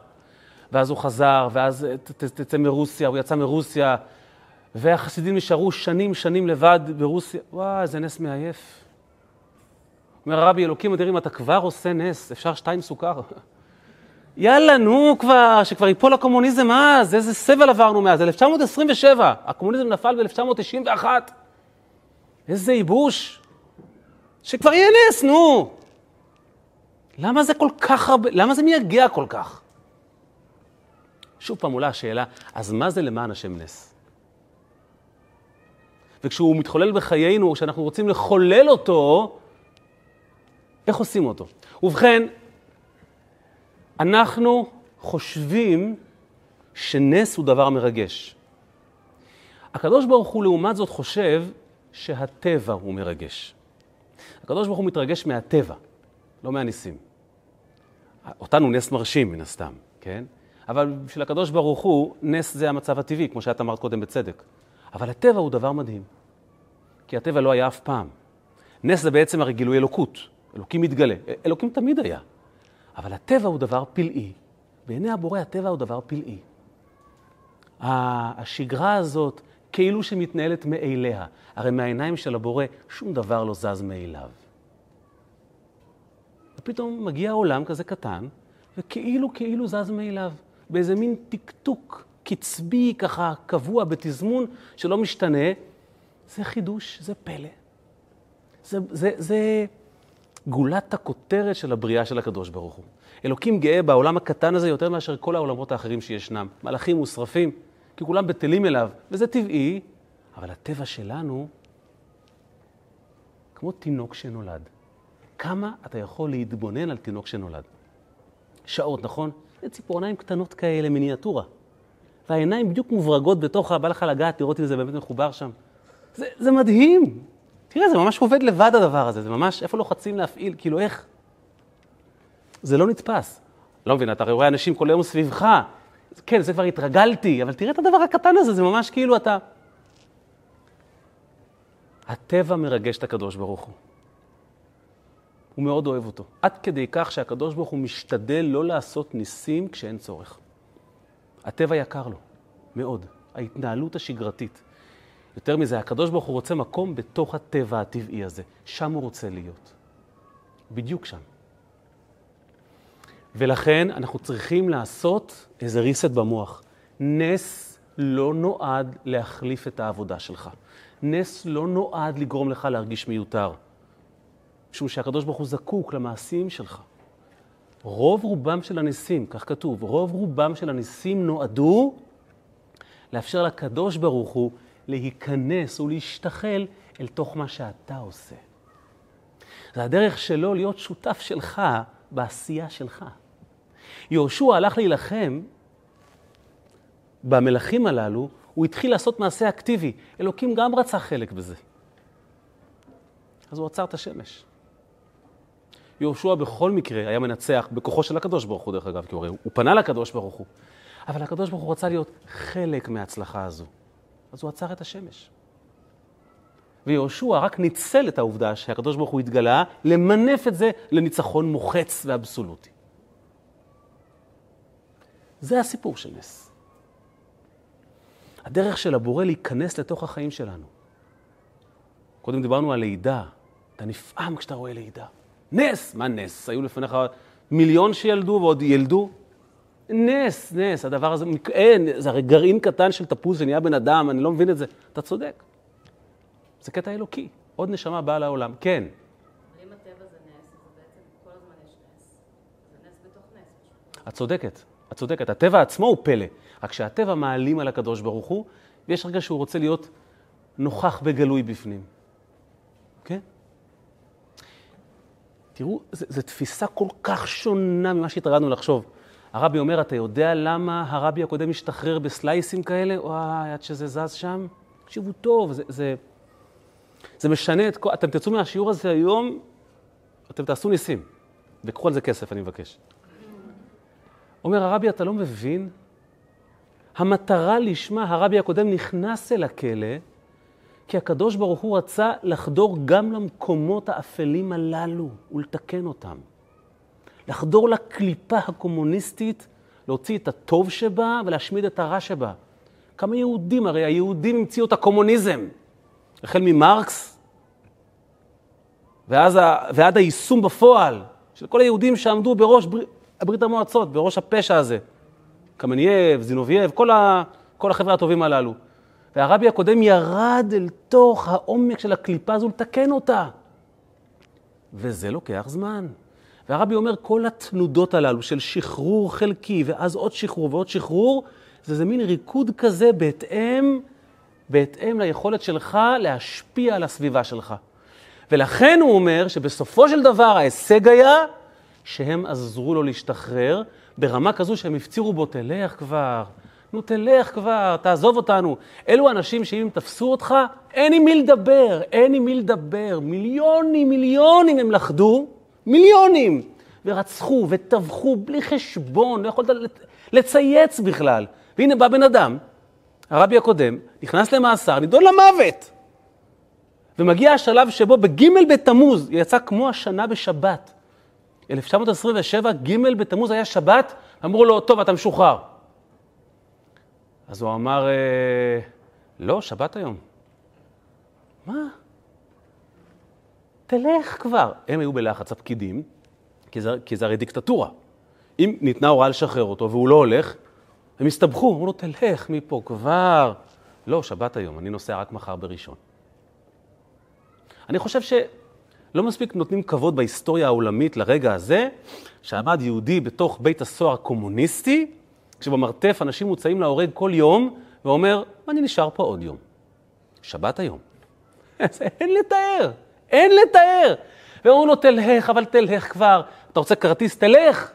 ואז הוא חזר, ואז תצא מרוסיה, הוא יצא מרוסיה, והחסידים נשארו שנים שנים לבד ברוסיה. וואי, איזה נס מעייף. אומר הרבי, אלוקים אדירים, אתה כבר עושה נס, אפשר שתיים סוכר. יאללה, נו כבר, שכבר ייפול הקומוניזם אז, איזה סבל עברנו מאז, 1927, הקומוניזם נפל ב-1991. איזה ייבוש. שכבר יהיה נס, נו. למה זה כל כך הרבה, למה זה מייגע כל כך? שוב פעם עולה השאלה, אז מה זה למען השם נס? וכשהוא מתחולל בחיינו, כשאנחנו רוצים לחולל אותו, איך עושים אותו? ובכן, אנחנו חושבים שנס הוא דבר מרגש. הקדוש ברוך הוא לעומת זאת חושב שהטבע הוא מרגש. הקדוש ברוך הוא מתרגש מהטבע, לא מהניסים. אותנו נס מרשים מן הסתם, כן? אבל בשביל הקדוש ברוך הוא, נס זה המצב הטבעי, כמו שאת אמרת קודם בצדק. אבל הטבע הוא דבר מדהים, כי הטבע לא היה אף פעם. נס זה בעצם הרי גילוי אלוקות, אלוקים מתגלה. אלוקים תמיד היה, אבל הטבע הוא דבר פלאי. בעיני הבורא הטבע הוא דבר פלאי. השגרה הזאת כאילו שמתנהלת מאליה. הרי מהעיניים של הבורא שום דבר לא זז מאליו. ופתאום מגיע עולם כזה קטן, וכאילו כאילו זז מאליו. באיזה מין טקטוק קצבי, ככה קבוע, בתזמון שלא משתנה. זה חידוש, זה פלא. זה, זה, זה גולת הכותרת של הבריאה של הקדוש ברוך הוא. אלוקים גאה בעולם הקטן הזה יותר מאשר כל העולמות האחרים שישנם. מלאכים ושרפים, כי כולם בטלים אליו, וזה טבעי, אבל הטבע שלנו, כמו תינוק שנולד. כמה אתה יכול להתבונן על תינוק שנולד? שעות, נכון? זה ציפורניים קטנות כאלה, מיניאטורה. והעיניים בדיוק מוברגות בתוך, בא לך לגעת, לראות אם זה באמת מחובר שם. זה, זה מדהים. תראה, זה ממש עובד לבד הדבר הזה, זה ממש, איפה לוחצים להפעיל, כאילו איך? זה לא נתפס. לא מבין, אתה רואה אנשים כל היום סביבך, כן, זה כבר התרגלתי, אבל תראה את הדבר הקטן הזה, זה ממש כאילו אתה... הטבע מרגש את הקדוש ברוך הוא. הוא מאוד אוהב אותו. עד כדי כך שהקדוש ברוך הוא משתדל לא לעשות ניסים כשאין צורך. הטבע יקר לו, מאוד. ההתנהלות השגרתית. יותר מזה, הקדוש ברוך הוא רוצה מקום בתוך הטבע הטבעי הזה. שם הוא רוצה להיות. בדיוק שם. ולכן אנחנו צריכים לעשות איזה reset במוח. נס לא נועד להחליף את העבודה שלך. נס לא נועד לגרום לך להרגיש מיותר. משום שהקדוש ברוך הוא זקוק למעשים שלך. רוב רובם של הניסים, כך כתוב, רוב רובם של הניסים נועדו לאפשר לקדוש ברוך הוא להיכנס ולהשתחל אל תוך מה שאתה עושה. זה הדרך שלו להיות שותף שלך בעשייה שלך. יהושע הלך להילחם במלכים הללו, הוא התחיל לעשות מעשה אקטיבי. אלוקים גם רצה חלק בזה. אז הוא עצר את השמש. יהושע בכל מקרה היה מנצח בכוחו של הקדוש ברוך הוא, דרך אגב, כי הוא, פנה לקדוש ברוך הוא. אבל הקדוש ברוך הוא רצה להיות חלק מההצלחה הזו. אז הוא עצר את השמש. ויהושע רק ניצל את העובדה שהקדוש ברוך הוא התגלה, למנף את זה לניצחון מוחץ ואבסולוטי. זה הסיפור של נס. הדרך של הבורא להיכנס לתוך החיים שלנו. קודם דיברנו על לידה, אתה נפעם כשאתה רואה לידה. נס! מה נס? היו לפניך מיליון שילדו ועוד ילדו? נס, נס, הדבר הזה, אין, זה הרי גרעין קטן של תפוז שנהיה בן אדם, אני לא מבין את זה. אתה צודק. זה קטע אלוקי. עוד נשמה באה לעולם. כן. אבל אם הטבע זה נס, אז בעצם כל הזמן יש נס. זה נס בתוך נס. את צודקת, את צודקת. הטבע עצמו הוא פלא. רק שהטבע מעלים על הקדוש ברוך הוא, ויש רגע שהוא רוצה להיות נוכח בגלוי בפנים. כן? תראו, זו תפיסה כל כך שונה ממה שהתרגלנו לחשוב. הרבי אומר, אתה יודע למה הרבי הקודם השתחרר בסלייסים כאלה? וואי, עד שזה זז שם. תקשיבו טוב, זה, זה, זה משנה את כל... אתם תצאו מהשיעור הזה היום, אתם תעשו ניסים. וקחו על זה כסף, אני מבקש. אומר הרבי, אתה לא מבין? המטרה לשמה הרבי הקודם נכנס אל הכלא, כי הקדוש ברוך הוא רצה לחדור גם למקומות האפלים הללו ולתקן אותם. לחדור לקליפה הקומוניסטית, להוציא את הטוב שבה ולהשמיד את הרע שבה. כמה יהודים, הרי היהודים המציאו את הקומוניזם. החל ממרקס ואז ה, ועד היישום בפועל של כל היהודים שעמדו בראש בר, ברית המועצות, בראש הפשע הזה. קמנייב, זינובייב, כל, ה, כל החבר'ה הטובים הללו. והרבי הקודם ירד אל תוך העומק של הקליפה הזו לתקן אותה. וזה לוקח זמן. והרבי אומר, כל התנודות הללו של שחרור חלקי, ואז עוד שחרור ועוד שחרור, זה איזה מין ריקוד כזה בהתאם, בהתאם ליכולת שלך להשפיע על הסביבה שלך. ולכן הוא אומר שבסופו של דבר ההישג היה שהם עזרו לו להשתחרר ברמה כזו שהם הפצירו בו, תלך כבר, נו תלך כבר, תעזוב אותנו. אלו אנשים שאם תפסו אותך, אין עם מי לדבר, אין עם מי לדבר. מיליונים, מיליונים הם לכדו, מיליונים, ורצחו וטבחו בלי חשבון, לא יכולת לצייץ בכלל. והנה בא בן אדם, הרבי הקודם, נכנס למאסר, נידון למוות. ומגיע השלב שבו בג' בתמוז, יצא כמו השנה בשבת. 1927, ג' בתמוז היה שבת, אמרו לו, טוב, אתה משוחרר. אז הוא אמר, אה, לא, שבת היום. מה? תלך כבר. הם היו בלחץ, הפקידים, כי זה, כי זה הרי דיקטטורה. אם ניתנה הוראה לשחרר אותו והוא לא הולך, הם הסתבכו, אמרו לו, תלך מפה כבר. לא, שבת היום, אני נוסע רק מחר בראשון. אני חושב שלא מספיק נותנים כבוד בהיסטוריה העולמית לרגע הזה, שעמד יהודי בתוך בית הסוהר הקומוניסטי, כשבמרתף אנשים מוצאים להורג כל יום, ואומר, אני נשאר פה עוד יום. שבת היום. <laughs> אין לתאר, אין לתאר. ואומרים לו, תלך, אבל תלך כבר. אתה רוצה כרטיס, תלך.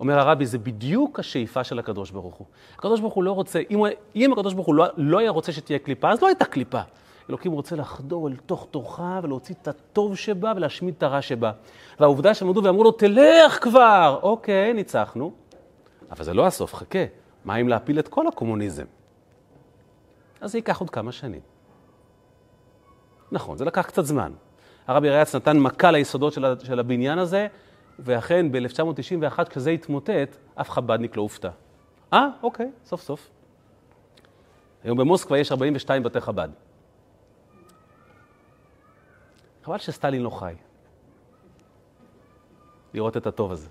אומר הרבי, זה בדיוק השאיפה של הקדוש ברוך הוא. הקדוש ברוך הוא לא רוצה, אם, אם הקדוש ברוך הוא לא, לא היה רוצה שתהיה קליפה, אז לא הייתה קליפה. אלוקים רוצה לחדור אל תוך תוכה ולהוציא את הטוב שבה ולהשמיד את הרע שבה. והעובדה שהם עמדו ואמרו לו, תלך כבר! אוקיי, ניצחנו. אבל זה לא הסוף, חכה. מה אם להפיל את כל הקומוניזם? אז זה ייקח עוד כמה שנים. נכון, זה לקח קצת זמן. הרבי ריאץ נתן מכה ליסודות של הבניין הזה, ואכן ב-1991, כשזה התמוטט, אף חב"דניק לא הופתע. אה, אוקיי, סוף סוף. היום במוסקבה יש 42 בתי חב"ד. חבל שסטלין לא חי. לראות את הטוב הזה.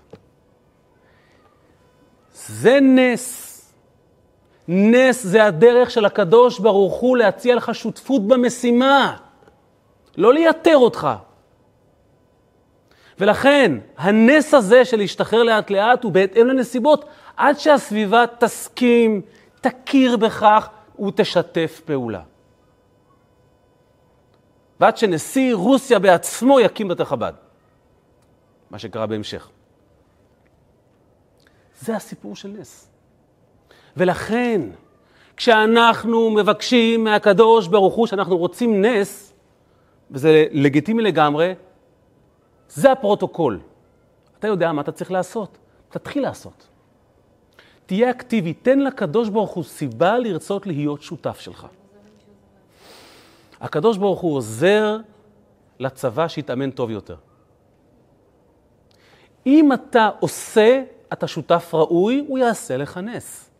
זה נס. נס זה הדרך של הקדוש ברוך הוא להציע לך שותפות במשימה, לא לייתר אותך. ולכן, הנס הזה של להשתחרר לאט לאט הוא בהתאם לנסיבות, עד שהסביבה תסכים, תכיר בכך ותשתף פעולה. ועד שנשיא רוסיה בעצמו יקים בתי חב"ד, מה שקרה בהמשך. זה הסיפור של נס. ולכן, כשאנחנו מבקשים מהקדוש ברוך הוא שאנחנו רוצים נס, וזה לגיטימי לגמרי, זה הפרוטוקול. אתה יודע מה אתה צריך לעשות, תתחיל לעשות. תהיה אקטיבי, תן לקדוש ברוך הוא סיבה לרצות להיות שותף שלך. הקדוש ברוך הוא עוזר לצבא שיתאמן טוב יותר. אם אתה עושה, אתה שותף ראוי, הוא יעשה לך נס.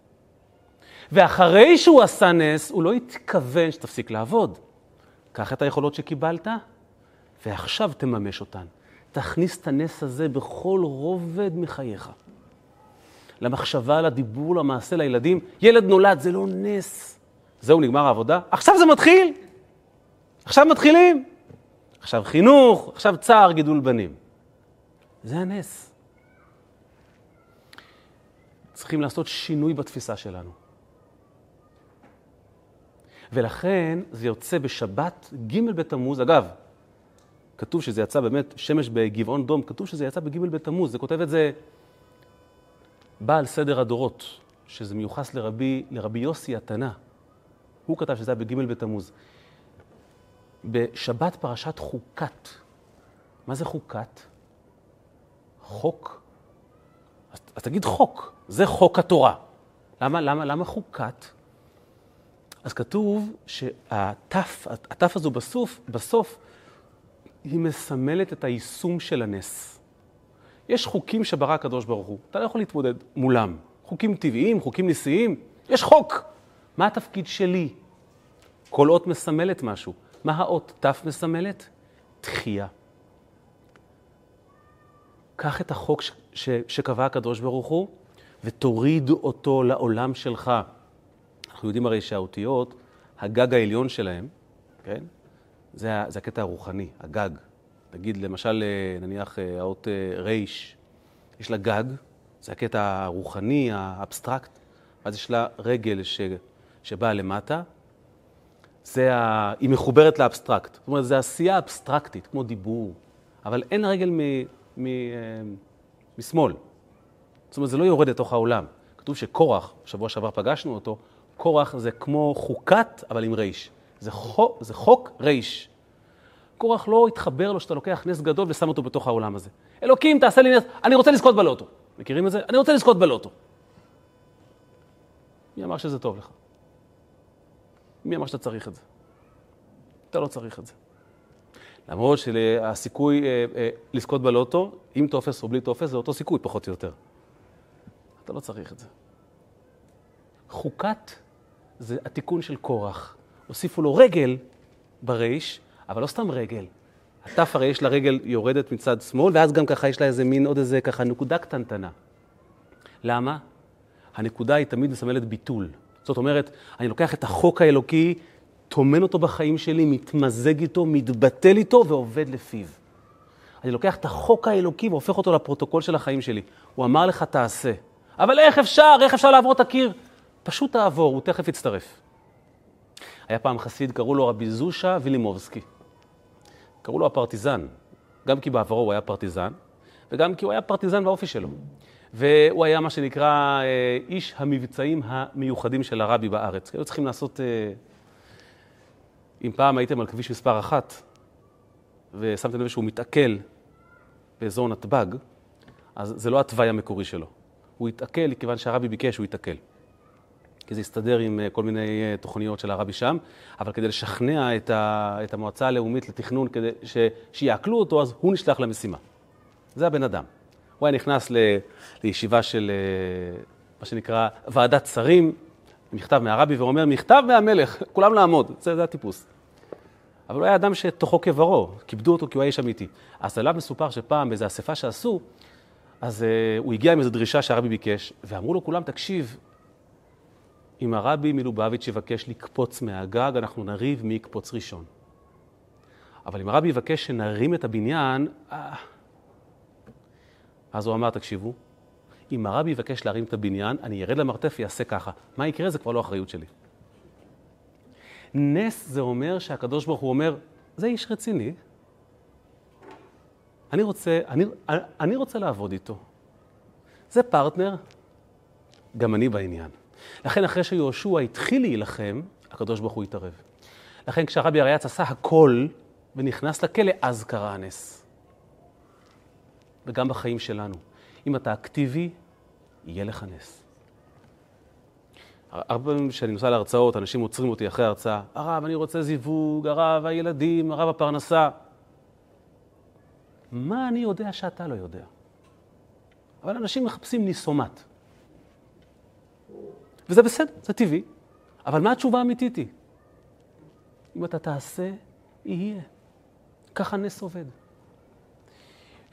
ואחרי שהוא עשה נס, הוא לא התכוון שתפסיק לעבוד. קח את היכולות שקיבלת ועכשיו תממש אותן. תכניס את הנס הזה בכל רובד מחייך. למחשבה, לדיבור, למעשה, לילדים. ילד נולד, זה לא נס. זהו, נגמר העבודה? עכשיו זה מתחיל. עכשיו מתחילים. עכשיו חינוך, עכשיו צער גידול בנים. זה הנס. צריכים לעשות שינוי בתפיסה שלנו. ולכן זה יוצא בשבת ג' בתמוז. אגב, כתוב שזה יצא באמת, שמש בגבעון דום, כתוב שזה יצא בג' בתמוז. זה כותב את זה בעל סדר הדורות, שזה מיוחס לרבי, לרבי יוסי התנא. הוא כתב שזה היה בג' בתמוז. בשבת פרשת חוקת. מה זה חוקת? חוק. אז, אז תגיד חוק, זה חוק התורה. למה, למה, למה חוקת? אז כתוב שהתף, התף הזו בסוף, בסוף, היא מסמלת את היישום של הנס. יש חוקים שברא הקדוש ברוך הוא, אתה לא יכול להתמודד מולם. חוקים טבעיים, חוקים ניסיים, יש חוק. מה התפקיד שלי? כל אות מסמלת משהו. מה האות ת' מסמלת? תחייה. קח את החוק ש- ש- שקבע הקדוש ברוך הוא ותוריד אותו לעולם שלך. אנחנו יודעים הרי שהאותיות, הגג העליון שלהם, כן? זה, זה הקטע הרוחני, הגג. נגיד, למשל, אה, נניח אה, האות אה, ר', יש לה גג, זה הקטע הרוחני, האבסטרקט, ואז יש לה רגל ש, שבאה למטה, זה ה... היא מחוברת לאבסטרקט. זאת אומרת, זו עשייה אבסטרקטית, כמו דיבור, אבל אין רגל מ... מ... משמאל. זאת אומרת, זה לא יורד לתוך העולם. כתוב שקורח, בשבוע שעבר פגשנו אותו, קורח זה כמו חוקת, אבל עם ריש. זה, חוק, זה חוק ריש. קורח לא התחבר לו שאתה לוקח נס גדול ושם אותו בתוך העולם הזה. אלוקים, תעשה לי נס, אני רוצה לזכות בלוטו. מכירים את זה? אני רוצה לזכות בלוטו. מי אמר שזה טוב לך? מי אמר שאתה צריך את זה? אתה לא צריך את זה. למרות שהסיכוי אה, אה, לזכות בלוטו, עם טופס או בלי טופס, זה אותו סיכוי, פחות או יותר. אתה לא צריך את זה. חוקת זה התיקון של קורח. הוסיפו לו רגל ברייש, אבל לא סתם רגל. התף הרי יש לה רגל יורדת מצד שמאל, ואז גם ככה יש לה איזה מין עוד איזה ככה נקודה קטנטנה. למה? הנקודה היא תמיד מסמלת ביטול. זאת אומרת, אני לוקח את החוק האלוקי, טומן אותו בחיים שלי, מתמזג איתו, מתבטל איתו ועובד לפיו. אני לוקח את החוק האלוקי והופך אותו לפרוטוקול של החיים שלי. הוא אמר לך, תעשה. אבל איך אפשר? איך אפשר לעבור את הקיר? פשוט תעבור, הוא תכף יצטרף. היה פעם חסיד, קראו לו רבי זושה וילימובסקי. קראו לו הפרטיזן, גם כי בעברו הוא היה פרטיזן, וגם כי הוא היה פרטיזן באופי שלו. והוא היה מה שנקרא אה, איש המבצעים המיוחדים של הרבי בארץ. היו צריכים לעשות... אה, אם פעם הייתם על כביש מספר אחת, ושמתם לב שהוא מתעכל באזור נתב"ג, אז זה לא התוואי המקורי שלו. הוא התעכל כיוון שהרבי ביקש שהוא יתעכל. כי זה הסתדר עם אה, כל מיני תוכניות של הרבי שם, אבל כדי לשכנע את, ה, את המועצה הלאומית לתכנון, כדי ש, שיעקלו אותו, אז הוא נשלח למשימה. זה הבן אדם. הוא היה נכנס ל, לישיבה של מה שנקרא ועדת שרים, מכתב מהרבי, ואומר, מכתב מהמלך, כולם לעמוד, זה, זה הטיפוס. אבל הוא היה אדם שתוכו כברו, כיבדו אותו כי הוא היה איש אמיתי. אז עליו מסופר שפעם באיזו אספה שעשו, אז uh, הוא הגיע עם איזו דרישה שהרבי ביקש, ואמרו לו כולם, תקשיב, אם הרבי מלובביץ' יבקש לקפוץ מהגג, אנחנו נריב מי יקפוץ ראשון. אבל אם הרבי יבקש שנרים את הבניין, אה... אז הוא אמר, תקשיבו, אם הרבי יבקש להרים את הבניין, אני ארד למרתף ויעשה ככה. מה יקרה? זה כבר לא אחריות שלי. נס זה אומר שהקדוש ברוך הוא אומר, זה איש רציני, אני רוצה, אני, אני רוצה לעבוד איתו. זה פרטנר, גם אני בעניין. לכן אחרי שיהושע התחיל להילחם, הקדוש ברוך הוא התערב. לכן כשהרבי אריאץ עשה הכל ונכנס לכלא, אז קרה הנס. וגם בחיים שלנו. אם אתה אקטיבי, יהיה לך נס. הרבה פעמים כשאני נוסע להרצאות, אנשים עוצרים אותי אחרי ההרצאה, הרב, אני רוצה זיווג, הרב, הילדים, הרב, הפרנסה. מה אני יודע שאתה לא יודע? אבל אנשים מחפשים ניסומט. וזה בסדר, זה טבעי. אבל מה התשובה האמיתית היא? אם אתה תעשה, יהיה. ככה נס עובד.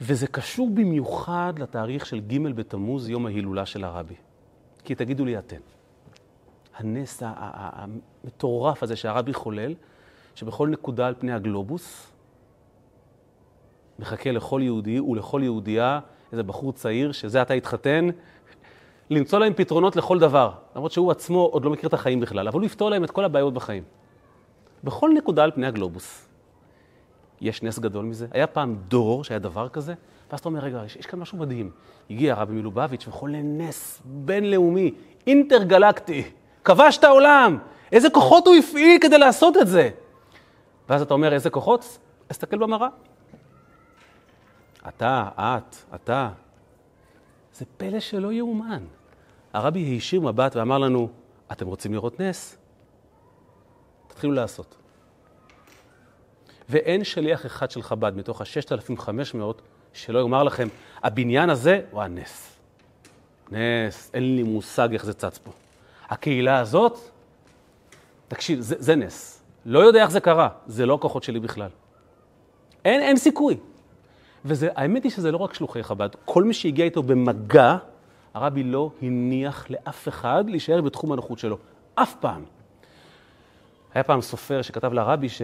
וזה קשור במיוחד לתאריך של ג' בתמוז, יום ההילולה של הרבי. כי תגידו לי אתם, הנס המטורף הזה שהרבי חולל, שבכל נקודה על פני הגלובוס מחכה לכל יהודי ולכל יהודייה, איזה בחור צעיר, שזה עתה התחתן, למצוא להם פתרונות לכל דבר. למרות שהוא עצמו עוד לא מכיר את החיים בכלל, אבל הוא יפתור להם את כל הבעיות בחיים. בכל נקודה על פני הגלובוס. יש נס גדול מזה. היה פעם דור שהיה דבר כזה, ואז אתה אומר, רגע, יש, יש כאן משהו מדהים. הגיע הרבי מלובביץ' וחולה נס בינלאומי, אינטרגלקטי, כבש את העולם, איזה כוחות הוא הפעיל כדי לעשות את זה. ואז אתה אומר, איזה כוחות? תסתכל במראה. אתה, את, אתה. זה פלא שלא יאומן. הרבי הישיר מבט ואמר לנו, אתם רוצים לראות נס? תתחילו לעשות. ואין שליח אחד של חב"ד מתוך ה-6,500 שלא יאמר לכם, הבניין הזה הוא הנס. נס, אין לי מושג איך זה צץ פה. הקהילה הזאת, תקשיב, זה, זה נס. לא יודע איך זה קרה, זה לא הכוחות שלי בכלל. אין, אין סיכוי. והאמת היא שזה לא רק שלוחי חב"ד, כל מי שהגיע איתו במגע, הרבי לא הניח לאף אחד להישאר בתחום הנוחות שלו. אף פעם. היה פעם סופר שכתב לרבי ש...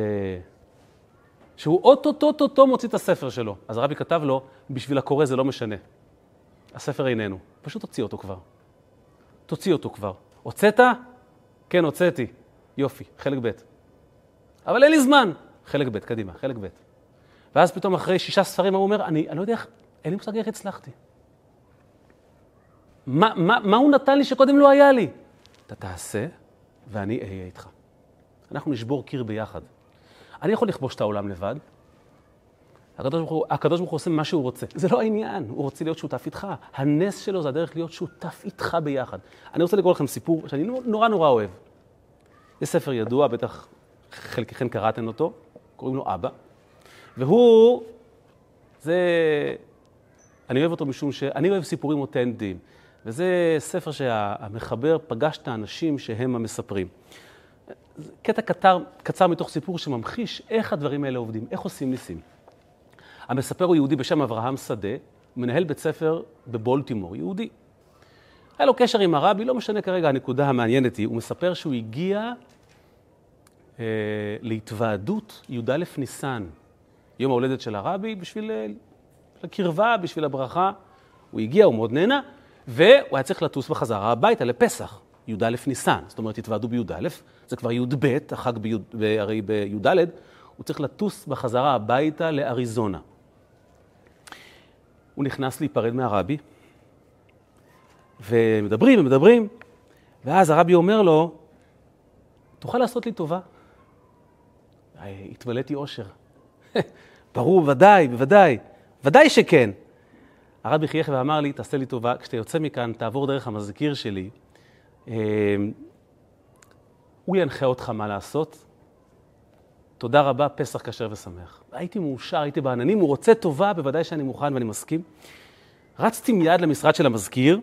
שהוא אוטוטוטוטו מוציא את הספר שלו. אז הרבי כתב לו, בשביל הקורא זה לא משנה. הספר איננו. פשוט תוציא אותו כבר. תוציא אותו כבר. הוצאת? כן, הוצאתי. יופי, חלק ב'. אבל אין לי זמן. חלק ב', קדימה, חלק ב'. ואז פתאום אחרי שישה ספרים הוא אומר, אני, אני לא יודע איך, אין לי מושג איך הצלחתי. מה, מה, מה הוא נתן לי שקודם לא היה לי? אתה תעשה ואני אהיה איתך. אנחנו נשבור קיר ביחד. אני יכול לכבוש את העולם לבד. הקדוש ברוך, הוא, הקדוש ברוך הוא עושה מה שהוא רוצה. זה לא העניין, הוא רוצה להיות שותף איתך. הנס שלו זה הדרך להיות שותף איתך ביחד. אני רוצה לקרוא לכם סיפור שאני נורא נורא אוהב. זה ספר ידוע, בטח חלקכם קראתם אותו, קוראים לו אבא. והוא, זה, אני אוהב אותו משום שאני אוהב סיפורים אותנטיים. וזה ספר שהמחבר פגש את האנשים שהם המספרים. קטע קטר, קצר מתוך סיפור שממחיש איך הדברים האלה עובדים, איך עושים ניסים. המספר הוא יהודי בשם אברהם שדה, מנהל בית ספר בבולטימור, יהודי. היה לו קשר עם הרבי, לא משנה כרגע, הנקודה המעניינת היא, הוא מספר שהוא הגיע אה, להתוועדות י"א ניסן, יום ההולדת של הרבי, בשביל אה, הקרבה, בשביל הברכה. הוא הגיע, הוא מאוד נהנה, והוא היה צריך לטוס בחזרה הביתה לפסח. י"א ניסן, זאת אומרת, התוועדו בי"א, זה כבר י"ב, החג בי"ד, הרי בי"ד, הוא צריך לטוס בחזרה הביתה לאריזונה. הוא נכנס להיפרד מהרבי, ומדברים ומדברים, ואז הרבי אומר לו, תוכל לעשות לי טובה? התמלאתי אושר. ברור, ודאי, בוודאי, ודאי שכן. הרבי חייך ואמר לי, תעשה לי טובה, כשאתה יוצא מכאן, תעבור דרך המזכיר שלי, אמ, הוא ינחה אותך מה לעשות. תודה רבה, פסח כשר ושמח. הייתי מאושר, הייתי בעננים, הוא רוצה טובה, בוודאי שאני מוכן ואני מסכים. רצתי מיד למשרד של המזכיר,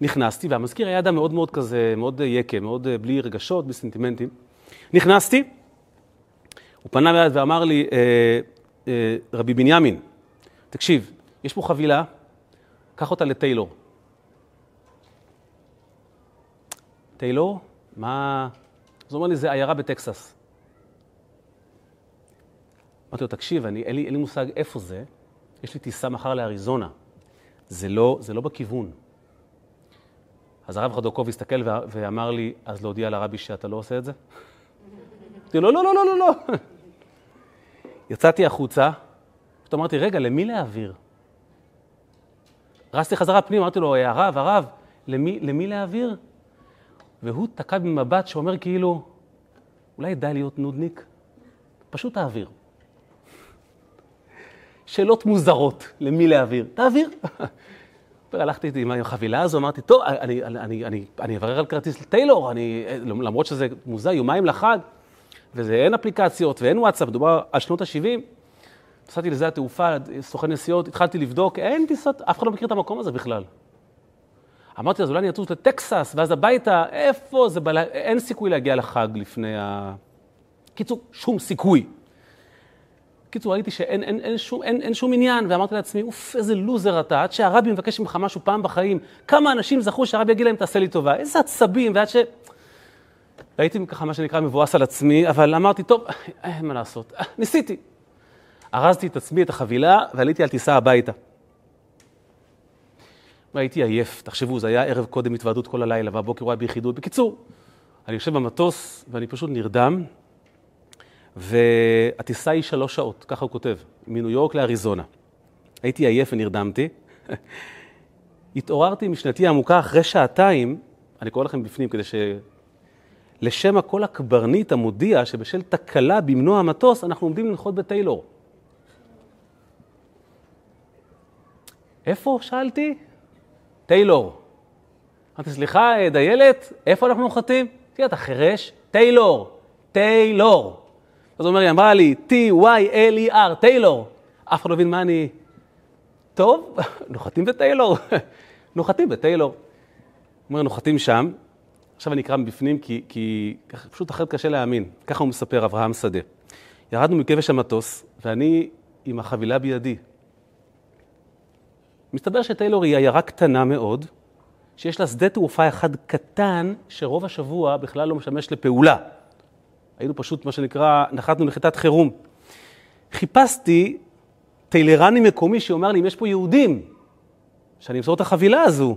נכנסתי, והמזכיר היה אדם מאוד מאוד כזה, מאוד יקה, מאוד אה, בלי רגשות, בלי סנטימנטים. נכנסתי, הוא פנה מיד ואמר לי, אה, אה, רבי בנימין, תקשיב, יש פה חבילה, קח אותה לטיילור. טיילור? מה... אז הוא אומר לי, זה עיירה בטקסס. אמרתי לו, תקשיב, אני, אין, לי, אין לי מושג איפה זה, יש לי טיסה מחר לאריזונה. זה לא, זה לא בכיוון. אז הרב חדוקוב הסתכל ואמר לי, אז להודיע לרבי שאתה לא עושה את זה? אמרתי לו, לא, לא, לא, לא, לא. יצאתי החוצה, פתאום אמרתי, רגע, למי להעביר? רצתי חזרה פנים, אמרתי לו, הרב, הרב, למי, למי להעביר? והוא תקע במבט שאומר כאילו, אולי די להיות נודניק? פשוט תעביר. שאלות מוזרות, למי להעביר? תעביר. <laughs> הלכתי עם החבילה הזו, אמרתי, טוב, אני, אני, אני, אני אברר על כרטיס לטיילור, אני, למרות שזה מוזר, יומיים לחג, ואין אפליקציות ואין וואטסאפ, מדובר על שנות ה-70. נסעתי לשדה התעופה, סוכן נסיעות, התחלתי לבדוק, אין טיסות, אף אחד לא מכיר את המקום הזה בכלל. אמרתי, אז אולי אני אטוס לטקסס, ואז הביתה, איפה זה בלילה, אין סיכוי להגיע לחג לפני ה... קיצור, שום סיכוי. בקיצור, ראיתי שאין אין, אין שום, אין, אין שום עניין, ואמרתי לעצמי, אוף, איזה לוזר אתה, עד שהרבי מבקש ממך משהו פעם בחיים. כמה אנשים זכו שהרבי יגיד להם, תעשה לי טובה. איזה עצבים, ועד ש... הייתי ככה, מה שנקרא, מבואס על עצמי, אבל אמרתי, טוב, אין מה לעשות. <laughs> ניסיתי. ארזתי את עצמי, את החבילה, ועליתי על טיסה הביתה. והייתי עייף, תחשבו, זה היה ערב קודם התוועדות כל הלילה, והבוקר הוא היה ביחידות. בקיצור, אני יושב במטוס, ואני פשוט נרדם, והטיסה היא שלוש שעות, ככה הוא כותב, מניו יורק לאריזונה. הייתי עייף ונרדמתי. התעוררתי משנתי עמוקה אחרי שעתיים, אני קורא לכם בפנים כדי ש... לשם הקול הקברניט המודיע שבשל תקלה במנוע המטוס אנחנו עומדים לנחות בטיילור. איפה? שאלתי. טיילור. אמרתי, סליחה, דיילת, איפה אנחנו נוחתים? תראה, אתה חירש? טיילור. טיילור. אז הוא אומר לי, אמרה לי, T-Y-L-E-R, טיילור. אף אחד לא מבין מה אני... טוב, <laughs> נוחתים בטיילור. <laughs> נוחתים בטיילור. הוא אומר, נוחתים שם. עכשיו אני אקרא מבפנים, כי, כי פשוט אחרת קשה להאמין. ככה הוא מספר, אברהם שדה. ירדנו מכבש המטוס, ואני עם החבילה בידי. מסתבר שטיילור היא עיירה קטנה מאוד, שיש לה שדה תעופה אחד קטן, שרוב השבוע בכלל לא משמש לפעולה. היינו פשוט, מה שנקרא, נחתנו נחיתת חירום. חיפשתי טיילרני מקומי שאומר לי, אם יש פה יהודים, שאני אמסור את החבילה הזו,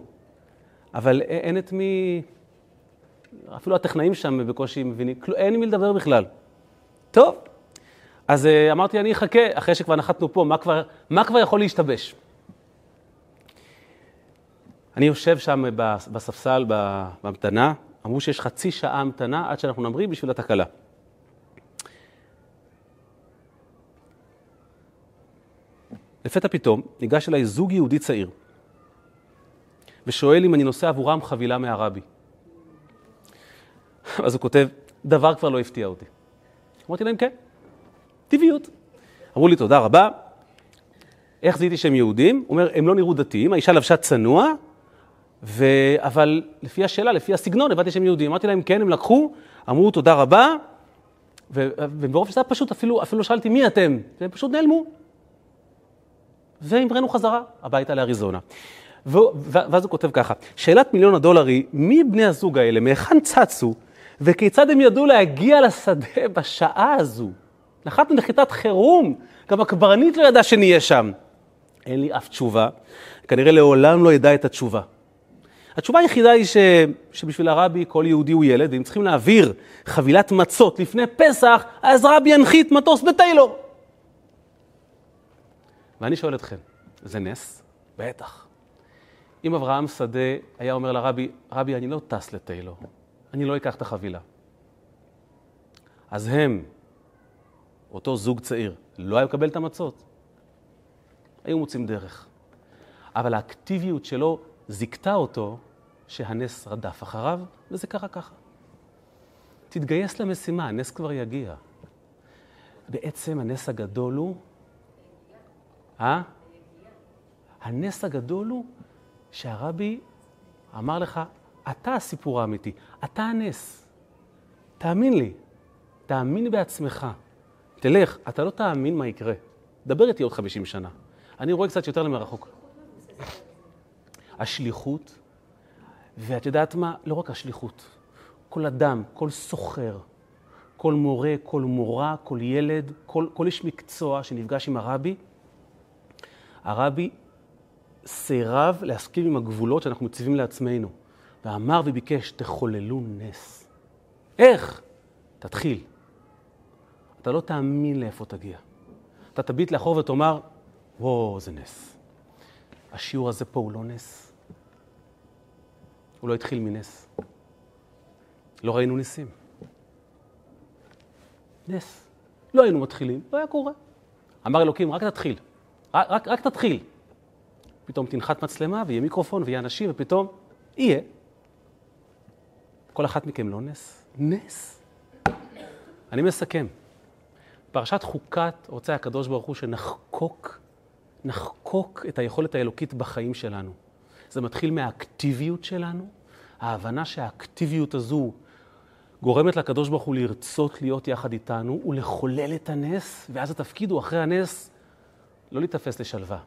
אבל אין את מי... אפילו הטכנאים שם בקושי מבינים, אין עם מי לדבר בכלל. טוב, אז אמרתי, אני אחכה, אחרי שכבר נחתנו פה, מה כבר, מה כבר יכול להשתבש? אני יושב שם בספסל בהמתנה, אמרו שיש חצי שעה המתנה עד שאנחנו נמריא בשביל התקלה. לפתע פתאום ניגש אליי זוג יהודי צעיר ושואל אם אני נוסע עבורם חבילה מהרבי. <laughs> אז הוא כותב, דבר כבר לא הפתיע אותי. אמרתי להם, כן, טבעיות. אמרו לי, תודה רבה. איך זיהיתי שהם יהודים? הוא אומר, הם לא נראו דתיים, האישה לבשה צנוע. אבל לפי השאלה, לפי הסגנון, הבנתי שהם יהודים. אמרתי להם, כן, הם לקחו, אמרו תודה רבה, ו... וברוב שזה היה פשוט, אפילו, אפילו שאלתי מי אתם, והם פשוט נעלמו. והמראנו חזרה הביתה לאריזונה. ו... ואז הוא כותב ככה, שאלת מיליון הדולר היא, מי בני הזוג האלה, מהיכן צצו, וכיצד הם ידעו להגיע לשדה בשעה הזו? נחתנו נחיתת חירום, גם הקברניט לא ידע שנהיה שם. אין לי אף תשובה, כנראה לעולם לא ידע את התשובה. התשובה היחידה היא ש... שבשביל הרבי כל יהודי הוא ילד, ואם צריכים להעביר חבילת מצות לפני פסח, אז רבי ינחית מטוס בטיילור. ואני שואל אתכם, זה נס? בטח. אם אברהם שדה היה אומר לרבי, רבי, אני לא טס לטיילור, אני לא אקח את החבילה. אז הם, אותו זוג צעיר, לא היה מקבל את המצות. היו מוצאים דרך. אבל האקטיביות שלו זיכתה אותו שהנס רדף אחריו, וזה קרה ככה. תתגייס למשימה, הנס כבר יגיע. בעצם הנס הגדול הוא... אה? הנס הגדול הוא שהרבי אמר לך, אתה הסיפור האמיתי, אתה הנס. תאמין לי, תאמין בעצמך. תלך, אתה לא תאמין מה יקרה. דבר איתי עוד 50 שנה. אני רואה קצת יותר למרחוק. השליחות, ואת יודעת מה? לא רק השליחות. כל אדם, כל סוחר, כל מורה, כל מורה, כל ילד, כל, כל איש מקצוע שנפגש עם הרבי, הרבי סירב להסכים עם הגבולות שאנחנו מציבים לעצמנו, ואמר וביקש, תחוללו נס. איך? תתחיל. אתה לא תאמין לאיפה תגיע. אתה תביט לאחור ותאמר, וואו, זה נס. השיעור הזה פה הוא לא נס. הוא לא התחיל מנס. לא ראינו ניסים. נס. לא היינו מתחילים, לא היה קורה. אמר אלוקים, רק תתחיל. רק, רק, רק תתחיל. פתאום תנחת מצלמה ויהיה מיקרופון ויהיה אנשים, ופתאום יהיה. כל אחת מכם לא נס? נס. אני מסכם. פרשת חוקת רוצה הקדוש ברוך הוא שנחקוק, נחקוק את היכולת האלוקית בחיים שלנו. זה מתחיל מהאקטיביות שלנו, ההבנה שהאקטיביות הזו גורמת לקדוש ברוך הוא לרצות להיות יחד איתנו ולחולל את הנס, ואז התפקיד הוא אחרי הנס לא להיתפס לשלווה,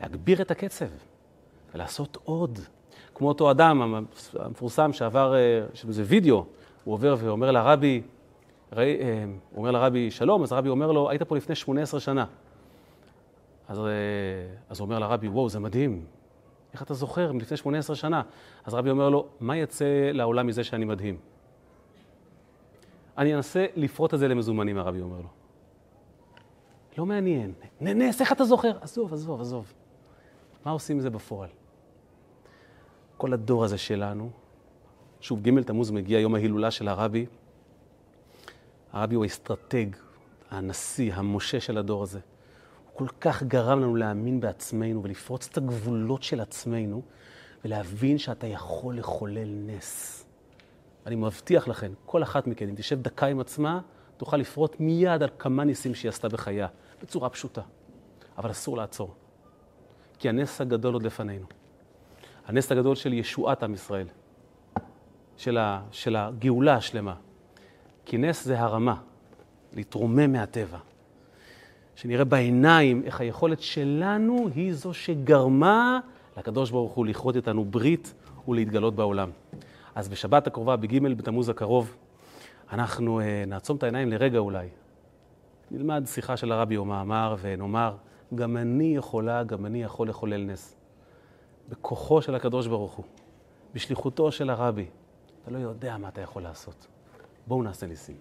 להגביר את הקצב ולעשות עוד. כמו אותו אדם המפורסם שעבר, אה, יש איזה וידאו, הוא עובר ואומר לרבי, אה, הוא אומר לרבי שלום, אז הרבי אומר לו, היית פה לפני 18 שנה. אז, אה, אז הוא אומר לרבי, וואו, זה מדהים, איך אתה זוכר מלפני 18 שנה? אז רבי אומר לו, מה יצא לעולם מזה שאני מדהים? אני אנסה לפרוט את זה למזומנים, הרבי אומר לו. לא מעניין. נס, איך אתה זוכר? עזוב, עזוב, עזוב. מה עושים עם זה בפועל? כל הדור הזה שלנו, שוב, ג' תמוז מגיע יום ההילולה של הרבי. הרבי הוא האסטרטג, הנשיא, המשה של הדור הזה. כל כך גרם לנו להאמין בעצמנו ולפרוץ את הגבולות של עצמנו ולהבין שאתה יכול לחולל נס. אני מבטיח לכם, כל אחת מכן, אם תשב דקה עם עצמה, תוכל לפרוט מיד על כמה ניסים שהיא עשתה בחייה, בצורה פשוטה. אבל אסור לעצור, כי הנס הגדול עוד לפנינו. הנס הגדול של ישועת עם ישראל, של, ה, של הגאולה השלמה. כי נס זה הרמה, להתרומם מהטבע. שנראה בעיניים איך היכולת שלנו היא זו שגרמה לקדוש ברוך הוא לכרות איתנו ברית ולהתגלות בעולם. אז בשבת הקרובה, בג' בתמוז הקרוב, אנחנו uh, נעצום את העיניים לרגע אולי. נלמד שיחה של הרבי או מאמר ונאמר, גם אני יכולה, גם אני יכול לחולל נס. בכוחו של הקדוש ברוך הוא, בשליחותו של הרבי. אתה לא יודע מה אתה יכול לעשות. בואו נעשה ניסים.